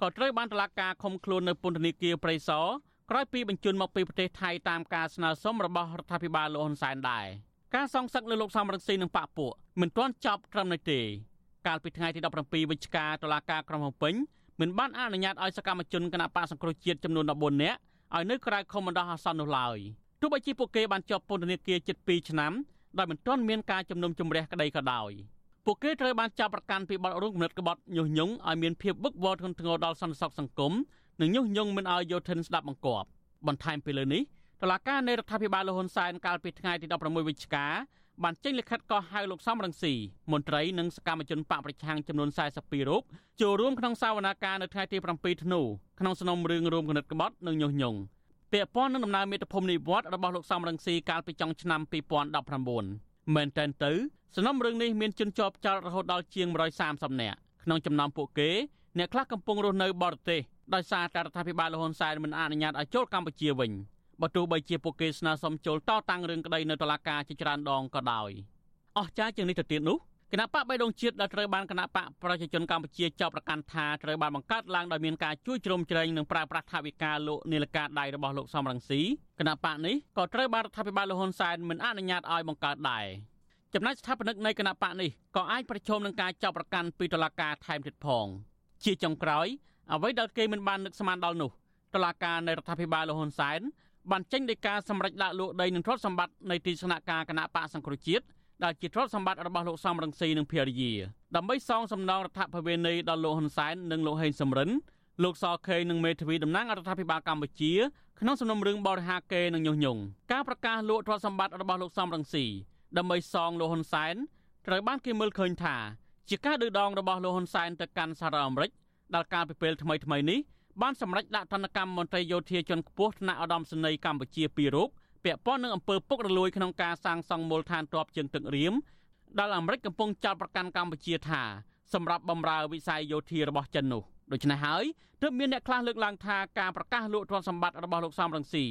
ក៏ត្រូវបានតឡាការឃុំខ្លួននៅពន្ធនាគារព្រៃសរក្រោយពីបញ្ជូនមកពីប្រទេសថៃតាមការស្នើសុំរបស់រដ្ឋាភិបាលលោកហ៊ុនសែនដែរ ការសងសឹកលើលោកសំរងស៊ីនិងបកពួកមិនទាន់ចប់ត្រឹមនេះទេ កាលពីថ្ងៃទី17វិច្ឆិកាតុលាការក្រុងភ្នំពេញមិនបានអនុញ្ញាតឲ្យសកម្មជនគណៈបកសង្គ្រោះជាតិចំនួន14នាក់ឲ្យនៅក្រៅខុំបណ្ដោះអាសន្ននោះឡើយទោះបីជាពួកគេបានជាប់ពន្ធនាគារជិត2ឆ្នាំដោយមិនទាន់មានការជំនុំជម្រះក្តីក៏ដោយពួកគេត្រូវបានចាប់ប្រកាន់ពីបទរួមគំនិតក្បត់ញុះញង់ឲ្យមានភាពវឹកវរធ្ងន់ធ្ងរដល់សន្តិសុខសង្គមនិងញុះញង់មិនឲ្យយោធិនស្ដាប់បង្គាប់បន្ថែមពីលើនេះ តឡាការនៃរដ្ឋាភិបាលលហ៊ុនសែនកាលពីថ្ងៃទី16វិច្ឆិកាបានចេញលិខិតកោះហៅលោកសំរងស៊ីមន្ត្រីនិងសកម្មជនបកប្រឆាំងចំនួន42រូបចូលរួមក្នុងសវនាការនៅថ្ងៃទី7ធ្នូក្នុងសំណុំរឿងរួមគណិតក្បត់និងញុះញង់ពាក់ព័ន្ធនឹងដំណើរមេត្តាភូមិនិវត្តរបស់លោកសំរងស៊ីកាលពីចុងឆ្នាំ2019មែនតើទៅសំណុំរឿងនេះមានជនជាប់ចោតរហូតដល់ជាង130នាក់ក្នុងចំណោមពួកគេអ្នកខ្លះកំពុងរស់នៅបរទេសដោយសារតែរដ្ឋាភិបាលលហ៊ុនសែនមិនអនុញ្ញាតឲ្យចូលកម្ពុជាវិញ បើទោះបីជាពួកគេស្នើសុំចូលតតាំងរឿងក្តីនៅតុលាការជាច្រើនដងក៏ដោយអស់ចាជាងនេះទៅទៀតនោះគណៈបកបៃដងជាតិដែលត្រូវបានគណៈបកប្រជាជនកម្ពុជាចាប់ប្រកាន់ថាត្រូវបានបង្កើតឡើងដោយមានការជួយជ្រោមជ្រែងនិងប្រើប្រាស់ថវិកាលោកនីលការដៃរបស់លោកសំរងស៊ីគណៈបកនេះក៏ត្រូវបានរដ្ឋាភិបាលលហ៊ុនសែនមិនអនុញ្ញាតឲ្យបង្កើតដែរចំណែកស្ថាបនិកនៃគណៈបកនេះក៏អាចប្រឈមនឹងការចាប់ប្រកាន់ពីតុលាការថែមទៀតផង ជាចុងក្រោយអ្វីដែលគេមិនបាននឹកស្មានដល់នោះតុលាការនៃរដ្ឋាភិបាលលហ៊ុនសែន បានចេញដីកាសម្រេចដាក់លក់ដីនិងទ្រព្យសម្បត្តិនៃទីស្នាក់ការគណៈបកសង្គ្រោះជាតិដែលជាទ្រព្យសម្បត្តិរបស់លោកសំរងស៊ីនិងភរិយាដើម្បីសងសំណងរដ្ឋភវេនីដល់លោកហ៊ុនសែននិងលោកហេងសំរិនលោកសខេងនិងមេធាវីតំណាងរដ្ឋាភិបាលកម្ពុជាក្នុងសំណុំរឿងបរិហាកេនិងញុះញង់ការប្រកាសលក់ទ្រព្យសម្បត្តិរបស់លោកសំរងស៊ីដើម្បីសងលោកហ៊ុនសែនត្រូវបានគេមើលឃើញថា ជាការឌឺដងរបស់លោកហ៊ុនសែនទៅកាន់សហរដ្ឋអាមេរិកដែលកាលពីពេលថ្មីៗនេះ បានសម្រេចដាក់ទណ្ឌកម្មមន្ត្រីយោធាជាន់ខ្ពស់ថ្នាក់ឧត្តមសេនីយ៍កម្ពុជាពីររូបពាក់ព័ន្ធនឹងអំពើពុករលួយក្នុងការសាងសង់មូលដ្ឋានទ័ពជើងទឹករៀមដែលអាមេរិកកំពុងចោទប្រកាន់កម្ពុជាថាសម្រាប់បម្រើវិស័យយោធារបស់ចិននោះដូច្នេះហើយទើបមានអ្នកខ្លះលើកឡើងថាការប្រកាសលក់ទ្រព្យសម្បត្តិរបស់លោកសំរងស៊ី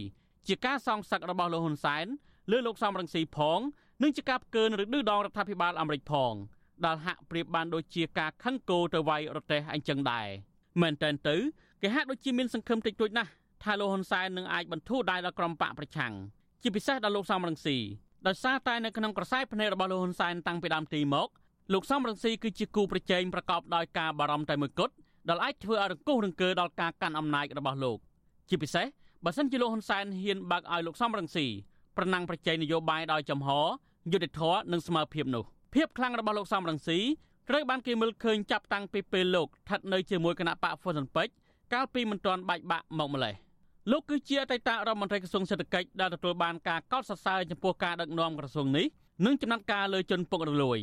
ជាការសងសឹករបស់លោកហ៊ុនសែនលើលោកសំរងស៊ីផងនិងជាការផ្កើនឬឌឺដងរដ្ឋាភិបាលអាមេរិកផងដែលហាក់ប្រៀបបានដូចជាការខឹងគោទៅវាយរទេះអញ្ចឹងដែរមែនតើទៅ គេហាក់ដូចជាមានសង្ឃឹមតិចតួចណាស់ថាលោកហ៊ុនសែននឹងអាចបន្ធូរដៃដល់ក្រុមបកប្រឆាំងជាពិសេសដល់លោកសំរងស៊ីដោយសារតែនៅក្នុងក្រសែភ្នែករបស់លោកហ៊ុនសែនតាំងពីដើមទីមកលោកសំរងស៊ីគឺជាគូប្រជែងប្រកបដោយការបារម្ភតែមួយគត់ដែលអាចធ្វើឲ្យរង្គោះរង្គើដល់ការកាន់អំណាចរបស់លោកជាពិសេសបើសិនជាលោកហ៊ុនសែនហ៊ានបើកឲ្យលោកសំរងស៊ីប្រណាំងប្រជែងនយោបាយដោយចំហយុទ្ធធរនិងស្មើភាពនោះភាពខ្លាំងរបស់លោកសំរងស៊ីត្រូវបានគេមើលឃើញចាប់តាំងពីពេលលោកស្ថិតនៅជាមួយគណៈបកហ្វុនស៊ិនពេជ្រ កាលពីមិនទាន់បែកបាក់មកម្លេះលោកគឺជាអតីតរដ្ឋមន្ត្រីក្រសួងសេដ្ឋកិច្ចដែលទទួលបានការកោតសរសើរចំពោះការដឹកនាំក្រសួងនេះនិងចំណាត់ការលើជនពុករលួយ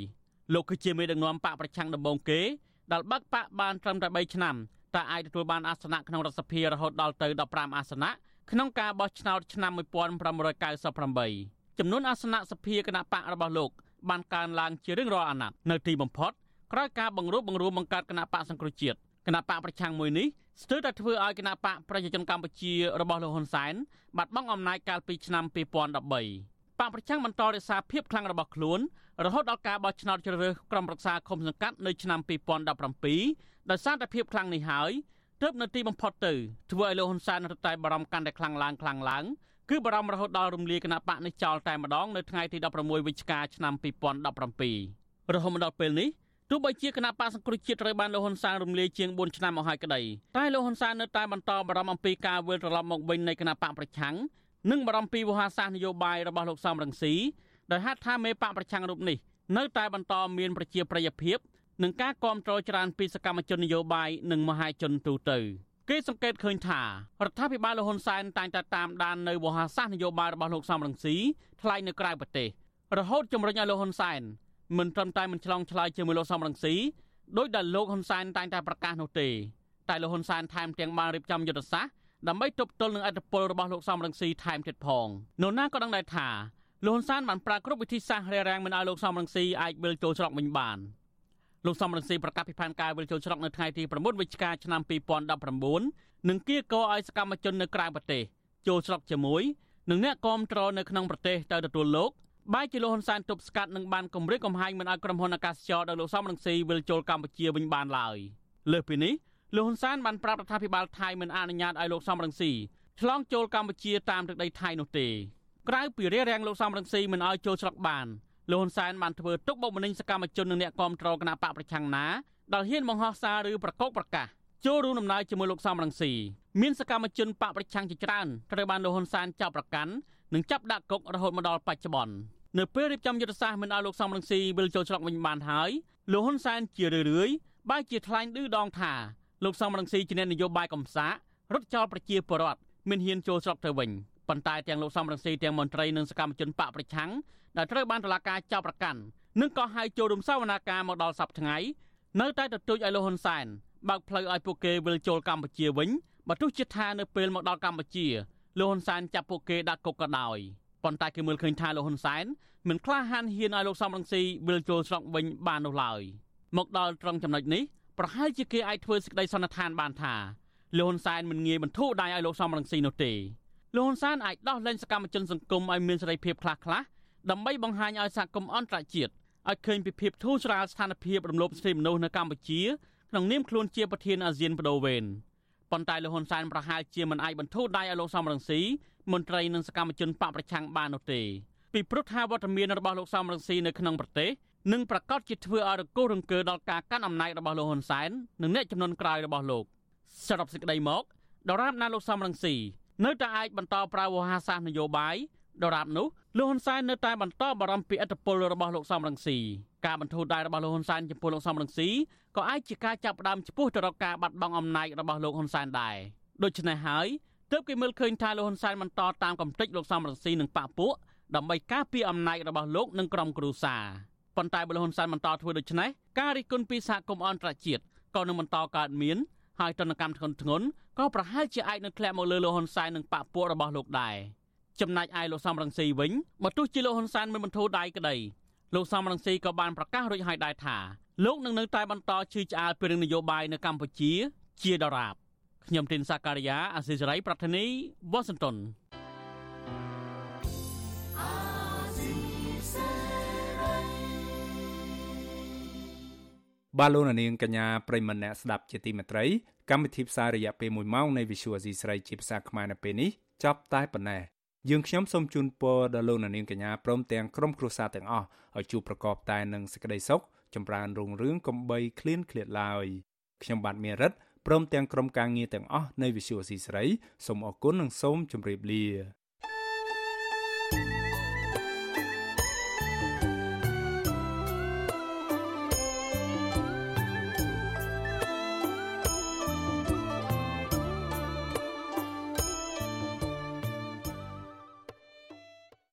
លោកគឺជាមេដឹកនាំបកប្រឆាំងដំបូងគេដែលបាក់បកបានត្រឹមតែ3ឆ្នាំតែអាចទទួលបានអាសនៈក្នុងរដ្ឋសភារហូតដល់ទៅ15អាសនៈក្នុងការបោះឆ្នោតឆ្នាំ1598ចំនួនអាសនៈសភាគណៈបករបស់លោកបានកើនឡើងជារៀងរាល់អាណត្តិនៅទីបំផុតក្រោយការបង្រួបបង្រួមបង្កើតគណៈបកសង្គ្រោះជាតិគណៈបកប្រឆាំងមួយនេះ ស្ទើរតែធ្វើឲ្យគណៈបកប្រជាជនកម្ពុជារបស់លោកហ៊ុនសែនបាត់បង់អំណាចកាលពីឆ្នាំ2013បកប្រឆាំងបន្តរក្សាភាពខ្លាំងរបស់ខ្លួនរហូតដល់ការបោះឆ្នោតជ្រើសរើសក្រុមប្រឹក្សាឃុំសង្កាត់នៅឆ្នាំ2017ដោយសារតែភាពខ្លាំងនេះហើយទើបនៅទីបំផុតទៅធ្វើឲ្យលោកហ៊ុនសែនរត់តែបារម្ភកាន់តែខ្លាំងឡើងខ្លាំងឡើងគឺបារម្ភរហូតដល់រំលាយគណៈបកនេះចោលតែម្ដងនៅថ្ងៃទី16វិច្ឆិកាឆ្នាំ2017រហូតមកដល់ពេលនេះ ទោះបីជាគណៈបកសង្គ្រោះជាតិត្រូវបានលោកហ៊ុនសែនរំលាយជាង4ឆ្នាំមកហើយក្តីតែលោកហ៊ុនសែននៅតែបន្តបារម្ភអំពីការវិលត្រឡប់មកវិញនៃគណៈបកប្រឆាំងនិងបារម្ភពីវោហារសាស្ត្រនយោបាយរបស់លោកសំរងស៊ីដោយហេតុថាមេបកប្រឆាំងរូបនេះនៅតែបន្តមានប្រជាប្រិយភាពនិងការគ្រប់គ្រងច្រើនពីសកម្មជននយោបាយនិងមហាជនទូទៅគេសង្កេតឃើញថារដ្ឋាភិបាលលហ៊ុនសែនតែងតែតាមដាននៅវោហារសាស្ត្រនយោបាយរបស់លោកសំរងស៊ីថ្លែងនៅក្រៅប្រទេសរហូតជំរុញឲ្យលោកហ៊ុនសែន មិនត្រឹមតែមិនឆ្លងឆ្លើយជាមួយលោកសំរងស៊ីដោយដែលលោកហ៊ុនសែនតែងតែប្រកាសនោះទេតែលោកហ៊ុនសែនថែមទាំងបានរៀបចំយុទ្ធសាស្ត្រដើម្បីទប់ទល់នឹងអធិបុលរបស់លោកសំរងស៊ីថែមទៀតផងនោះណាក៏ដឹងដែរថាលោកហ៊ុនសែនបានប្រើគ្រប់វិធីសាស្ត្ររារាំងមិនឲ្យលោកសំរងស៊ីអាចវិលចូលច្រកវិញបានលោកសំរងស៊ីប្រកាសពីផែនការវិលចូលច្រកនៅថ្ងៃទី9វិច្ឆិកាឆ្នាំ2019និងគៀកោឲ្យសកម្មជននៅក្រៅប្រទេសចូលច្រកជាមួយនឹងអ្នកគាំទ្រនៅក្នុងប្រទេសទៅទទួលលោក បែរជាលោកហ៊ុនសែនទប់ស្កាត់និងបានគម្រាមកំហែងមិនឲ្យក្រុមហ៊ុនអាកាសចរដោយលោកសំរងស៊ីវិលចូលកម្ពុជាវិញបានឡើយលើសពីនេះលោកហ៊ុនសែនបានប្រាប់រដ្ឋាភិបាលថៃមិនអនុញ្ញាតឲ្យលោកសំរងស៊ីឆ្លងចូលកម្ពុជាតាមទឹកដីថៃនោះទេក្រៅពីរារាំងលោកសំរងស៊ីមិនឲ្យចូលច្រកបានលោកហ៊ុនសែនបានធ្វើទុកបុកម្នេញសកម្មជននិងអ្នកគាំទ្រគណៈបកប្រឆាំងណាដែលហ៊ានបង្ហោះសារឬប្រកោកប្រកាសចូលរួមដំណើរជាមួយលោកសំរងស៊ីមានសកម្មជនបកប្រឆាំងជាច្រើនត្រូវបានលោកហ៊ុនសែនចាប់ប្រកាន់និងចាប់ដាក់គុករហូតមកដល់បច្ចុប្បន្ន នៅពេលរៀបចំយុទ្ធសាស្ត្រមិនឲ្យលោកសំរងស៊ីវិលចូលច្រកវិញបានហើយលោកហ៊ុនសែនជារឿយៗបែរជាថ្លែងឌឺដងថាលោកសំរងស៊ីជាអ្នកនយោបាយកំសាករត់ចោលប្រជាពលរដ្ឋមិនហ៊ានចូលច្រកទៅវិញប៉ុន្តែទាំងលោកសំរងស៊ីទាំងមន្ត្រីនិងសកម្មជនបកប្រឆាំងដែលត្រូវបានតុលាការចាប់ប្រកាន់និងក៏ហៅចូលរំសាវនាការមកដល់សប្តាហ៍ថ្ងៃនៅតែទទូចឲ្យលោកហ៊ុនសែនបើកផ្លូវឲ្យពួកគេវិលចូលកម្ពុជាវិញបើទោះជាថានៅពេលមកដល់កម្ពុជាលោកហ៊ុនសែនចាប់ពួកគេដាក់គុកក៏ដោយ ប៉ុន្តែគេមើលឃើញថាលោកហ៊ុនសែនមិនក្លាហានហ៊ានឲ្យលោកសំរងស៊ីវិលចូលស្រុកវិញបាននោះឡើយមកដល់ត្រង់ចំណុចនេះប្រហែលជាគេអាចធ្វើសេចក្តីសន្និដ្ឋានបានថាលោកហ៊ុនសែនមិនងាយបន្ធូរដៃឲ្យលោកសំរងស៊ីនោះទេលោកហ៊ុនសែនអាចដោះលែងសកម្មជនសង្គមឲ្យមានសេរីភាពខ្លះខ្លះដើម្បីបង្ហាញឲ្យសហគមន៍អន្តរជាតិឲ្យឃើញពីភាពធូរស្រាលស្ថានភាពរំលោភសិទ្ធិមនុស្សនៅកម្ពុជាក្នុងនាមខ្លួនជាប្រធានអាស៊ានបដូវវេន ប៉ុន្តែលោកហ៊ុនសែនប្រហែលជាមិនអាចបន្ធូរដៃឲ្យលោកសំរងស៊ីមន្ត្រីនិងសកម្មជនបកប្រឆាំងបាននោះទេពីព្រោះថាវត្តមានរបស់លោកសំរងស៊ីនៅក្នុងប្រទេសនឹងប្រកាសជាធ្វើឲ្យរង្គោះរង្គើដល់ការកាន់អំណាចរបស់លោកហ៊ុនសែននិងអ្នកចំនួនក្រោយរបស់លោកសរុបសេចក្តីមកដរាបណាលោកសំរងស៊ីនៅតែអាចបន្តប្រើវោហារសាស្ត្រនយោបាយដរាបនោះលោកហ៊ុនសែននៅតែបន្តបារម្ភពីឥទ្ធិពលរបស់លោកសំរងស៊ីការបន្ធូរដៃរបស់លោកហ៊ុនសែនចំពោះលោកសំរងស៊ី ក៏អាចជាការចាប់ផ្ដើមចំពោះទៅរកការបាត់បង់អំណាចរបស់លោកហ៊ុនសែនដែរដូច្នេះហើយទើបគេមើលឃើញថាលោកហ៊ុនសែនបន្តតាមកំទេចលោកសំរងស៊ីនិងបកពួកដើម្បីការពារអំណាចរបស់លោកនិងក្រុមគ្រួសារប៉ុន្តែបើលោកហ៊ុនសែនបន្តធ្វើដូច្នេះការរិះគន់ពីសហគមន៍អន្តរជាតិក៏នឹងបន្តកើតមានហើយទណ្ឌកម្មធ្ងន់ធ្ងរក៏ប្រហែលជាអាចនឹងធ្លាក់មកលើលោកហ៊ុនសែននិងបកពួករបស់លោកដែរចំណែកឯលោកសំរងស៊ីវិញបើទោះជាលោកហ៊ុនសែនមិនបន្ធូរដៃក្តីលោកសំរងស៊ីក៏បានប្រកាសរួចហើយដែរថា លោកនឹងនៅតែបន្តជឿឆ្អាលពីរឿងនយោបាយនៅកម្ពុជា ជាដរាបខ្ញុំទីនសាការីយ៉ាអសិរ័យប្រធានីវ៉ាស៊ីនតោនបាទលោកនាងកញ្ញាប្រិមម្នាក់ស្ដាប់ជាទីមេត្រីកម្មវិធីផ្សាយរយៈពេល1ម៉ោងនៃ Visual Asia ស្រីជាភាសាខ្មែរនៅពេលនេះចប់តែប៉ុណ្ណេះយើងខ្ញុំសូមជូនពរដល់លោកនាងកញ្ញាព្រមទាំងក្រុមគ្រួសារទាំងអស់ឲ្យជួបប្រកបតែនឹងសេចក្តីសុខ ចម្រើនរុងរឿងកំបីគ្លៀនគ្លាតឡើយខ្ញុំបាទមេរិតព្រមទាំងក្រុមការងារទាំងអស់នៃ Visual Asia ស្រីសូមអរគុណនិងសូមជម្រាបលា